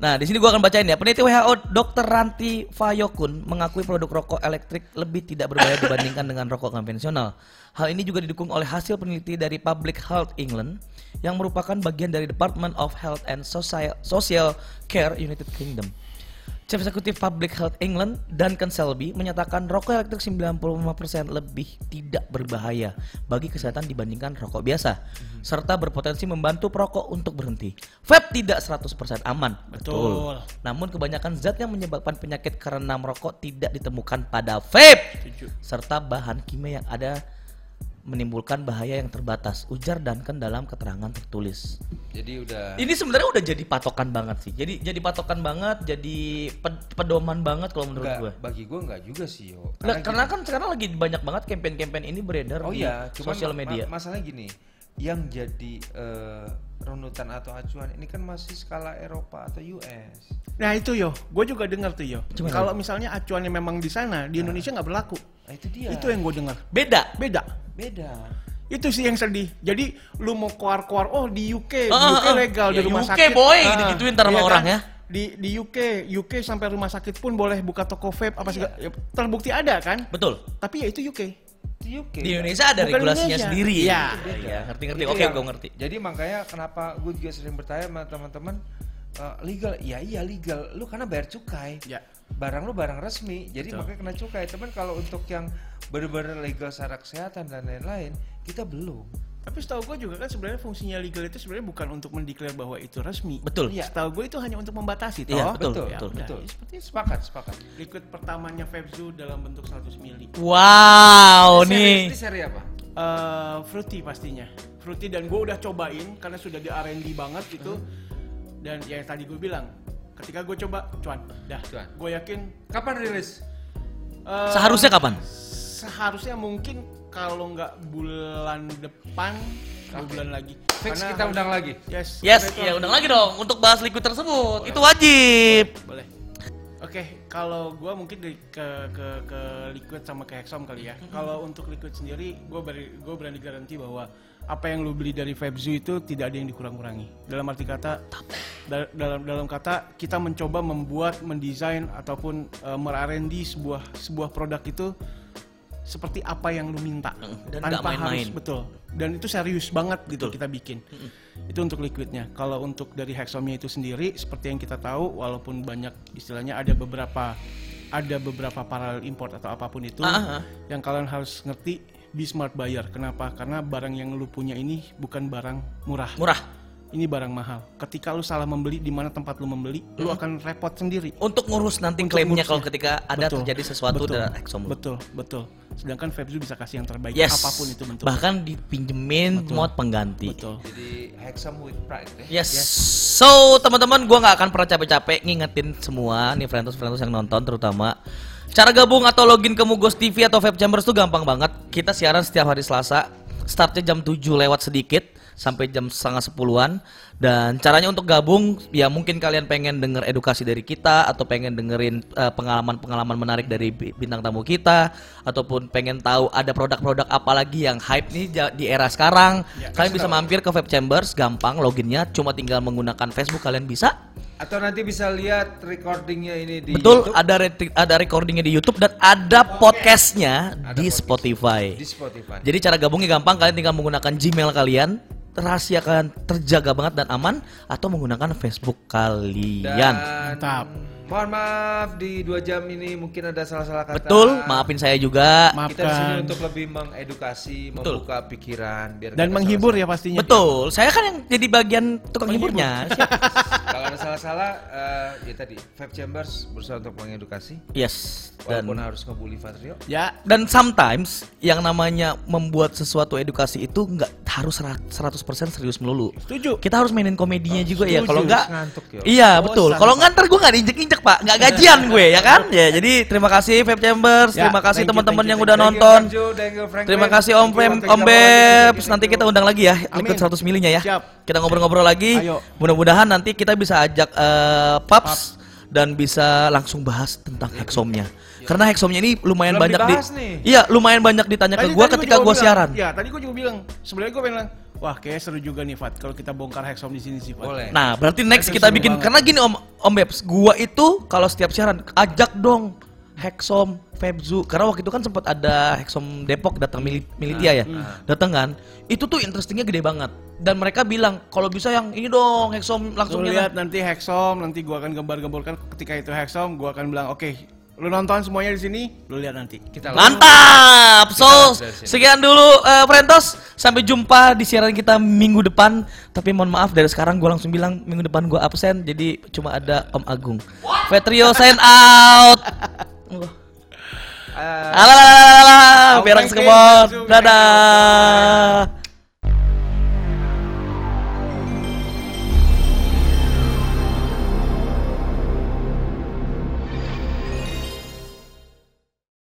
Nah, di sini gua akan bacain ya. Peneliti WHO Dr. Ranti Fayokun mengakui produk rokok elektrik lebih tidak berbahaya dibandingkan dengan rokok konvensional. Hal ini juga didukung oleh hasil peneliti dari Public Health England yang merupakan bagian dari Department of Health and Social, Social Care United Kingdom. Chief Executive Public Health England Duncan Selby menyatakan rokok elektrik 95% lebih tidak berbahaya bagi kesehatan dibandingkan rokok biasa serta berpotensi membantu perokok untuk berhenti. Vape tidak 100% aman. Betul. Namun kebanyakan zat yang menyebabkan penyakit karena merokok tidak ditemukan pada vape serta bahan kimia yang ada menimbulkan bahaya yang terbatas ujar Duncan dalam keterangan tertulis. Jadi udah. Ini sebenarnya udah jadi patokan banget sih. Jadi jadi patokan banget, jadi ped- pedoman banget kalau menurut gue. bagi gue enggak juga sih yo. Nah, gini- karena kan sekarang lagi banyak banget campaign-campaign ini beredar Oh di iya, sosial media. ma- masalahnya gini, yang jadi eh, runutan atau acuan ini kan masih skala Eropa atau US. Nah itu yo, gue juga dengar tuh yo. Kalau misalnya acuannya memang di sana, di Indonesia nggak berlaku. Nah, itu dia. Itu yang gue dengar. Beda. Beda. beda. Itu sih yang sedih. Jadi lu mau keluar-keluar, oh di UK, Ah, UK ah, legal ya, di rumah UK sakit. boy, Ah, digituin ntar sama iya orang kan? ya. Di di UK, UK sampai rumah sakit pun boleh buka toko vape apa segala. ya, terbukti ada kan? Betul. Tapi ya itu UK. Itu UK. Di Indonesia ada Bukan regulasinya Indonesia. sendiri. Iya. Iya, ngerti-ngerti. Itu Oke, yang- gue ngerti. Jadi makanya kenapa gue juga sering bertanya sama teman-teman eh, legal, ya iya legal. Lu karena bayar cukai. Ya. Barang lu barang resmi, jadi Betul. makanya kena cukai. Teman kalau untuk yang benar-benar legal secara kesehatan dan lain-lain, kita belum. Tapi setahu gue juga kan sebenarnya fungsinya legal itu sebenarnya bukan untuk mendeklar bahwa itu resmi. Betul. Iya. Setahu gue itu hanya untuk membatasi toh. Iya, betul, betul, Ya, betul. betul. Ya, seperti itu. Sepakat, sepakat. Liquid pertamanya Febzu dalam bentuk 100 mili. Wow, Seri- nih. Ini seri apa? Eh, fruity pastinya. Fruity dan gue udah cobain karena sudah di R&D banget itu. Dan ya yang tadi gue bilang, ketika gue coba, cuan, dah. Cuan. Gue yakin Kapan rilis? eh, Seharusnya kapan? seharusnya mungkin kalau nggak bulan depan, dua bulan lagi. Fix Karena kita undang lagi. Yes. Yes, ya undang lagi dong untuk bahas liquid tersebut. Itu wajib. Boleh. Oke, kalau gua mungkin dari ke ke ke liquid sama ke hexom kali ya. Kalau untuk liquid sendiri, gua beri gua berani garansi bahwa apa yang lu beli dari Febzu itu tidak ada yang dikurang-kurangi. Dalam arti kata da- dalam dalam kata kita mencoba membuat, mendesain ataupun uh, mer-R&D sebuah sebuah produk itu seperti apa yang lu minta. Dan nggak main-main. betul. Dan itu serius banget gitu kita bikin. Itu untuk liquidnya. Kalau untuk dari hexomnya itu sendiri seperti yang kita tahu walaupun banyak istilahnya ada beberapa ada beberapa paralel import atau apa pun itu ah. yang kalian harus ngerti be smart buyer kenapa karena barang yang lu punya ini bukan barang murah Murah. ini barang mahal ketika lu salah membeli di mana tempat lu membeli lu akan repot sendiri Untuk ngurus nanti Untuk klaimnya kalau ngurusnya. ketika ada Betul, terjadi sesuatu betul, dari Exxon. betul betul sedangkan Febzu bisa kasih yang terbaik Yes. apa pun itu bentuk Bahkan dipinjemin mod pengganti. betul Jadi Hexam with Pride ya. Yes. So teman-teman, gua nggak akan pernah capek-capek ngingetin semua nih friends-friends yang nonton terutama cara gabung atau login ke Mugos TV atau Vape Chambers tuh gampang banget. Kita siaran setiap hari Selasa, startnya jam 7 lewat sedikit sampai jam setengah sepuluhan. Dan caranya untuk gabung ya mungkin kalian pengen denger edukasi dari kita atau pengen dengerin eh, pengalaman-pengalaman menarik dari bi- bintang tamu kita ataupun pengen tahu ada produk-produk apa lagi yang hype nih di era sekarang. Kalian bisa mampir ke Vape Chambers gampang loginnya cuma tinggal menggunakan Facebook kalian bisa Atau nanti bisa lihat recordingnya ini di betul YouTube, ada re- ada recordingnya di YouTube dan ada podcastnya Ada di podcast. Spotify di Spotify. jadi cara gabungnya gampang kalian tinggal menggunakan Gmail kalian rahasia kalian terjaga banget dan aman atau menggunakan Facebook kalian Dan Mantap. Mohon maaf di dua jam ini mungkin ada salah-salah kata. betul maafin saya juga maafkan Kita di sini untuk lebih mengedukasi, Betul. membuka pikiran biar dan menghibur ya pastinya betul saya kan yang jadi bagian tukang hiburnya salah-salah. Kalau Ada salah-salah eh, ya tadi Vape Chambers berusaha untuk mengedukasi Yes. Dan walaupun harus ngebully Fatrio. Ya, dan sometimes yang namanya membuat sesuatu edukasi itu nggak harus ra- 100% serius melulu. setuju. Kita harus mainin komedinya juga ya. setuju. Kalau nggak Ngantuk ya. Iya Bosan, betul. Kalau nggak ntar gue nggak diinjek-injek pak, nggak gajian gue ya kan? Ya jadi terima kasih Vape Chambers, Ya, terima kasih teman-teman yang udah Thank you, nonton. Thank you, Terima kasih Om you, Om you, Nanti kita undang lagi ya, liquid 100 milinya ya. Siap. Kita ngobrol-ngobrol lagi. Mudah-mudahan nanti kita bisa ajak eh, Paps dan bisa langsung bahas tentang Hexomnya. Karena Hexomnya ini lumayan Belum banyak di nih. Iya, lumayan banyak ditanya ke gua tadi ketika gua bilang- siaran. Ya, tadi gua juga bilang, sebenarnya gua pengen wah kayak seru juga nih Fat kalau kita bongkar Hexom di sini sih Fat. Boleh. Nah, berarti next kita bikin banget. karena gini Om Om Bebs, gua itu kalau setiap siaran ajak dong Hexom, Febzu karena waktu itu kan sempat ada Hexom Depok datang mili- Militia ya. Datang kan. Itu tuh interestingnya gede banget. Dan mereka bilang kalau bisa yang ini dong Hexom langsung Lu nyala." lihat nanti Hexom, nanti gua akan gambar-gambarkan ketika itu Hexom, gua akan bilang, "Oke, lu nonton semuanya di sini, lu lihat nanti." Kita Mantap. So, Kita sekian dulu eh, Frentos. Sampai jumpa di siaran kita minggu depan. Tapi mohon maaf dari sekarang gue langsung bilang minggu depan gue absen. Jadi cuma ada Om Agung. Vetrio sign out. [laughs] Alah, berang Frankie, sekebon. Dadah.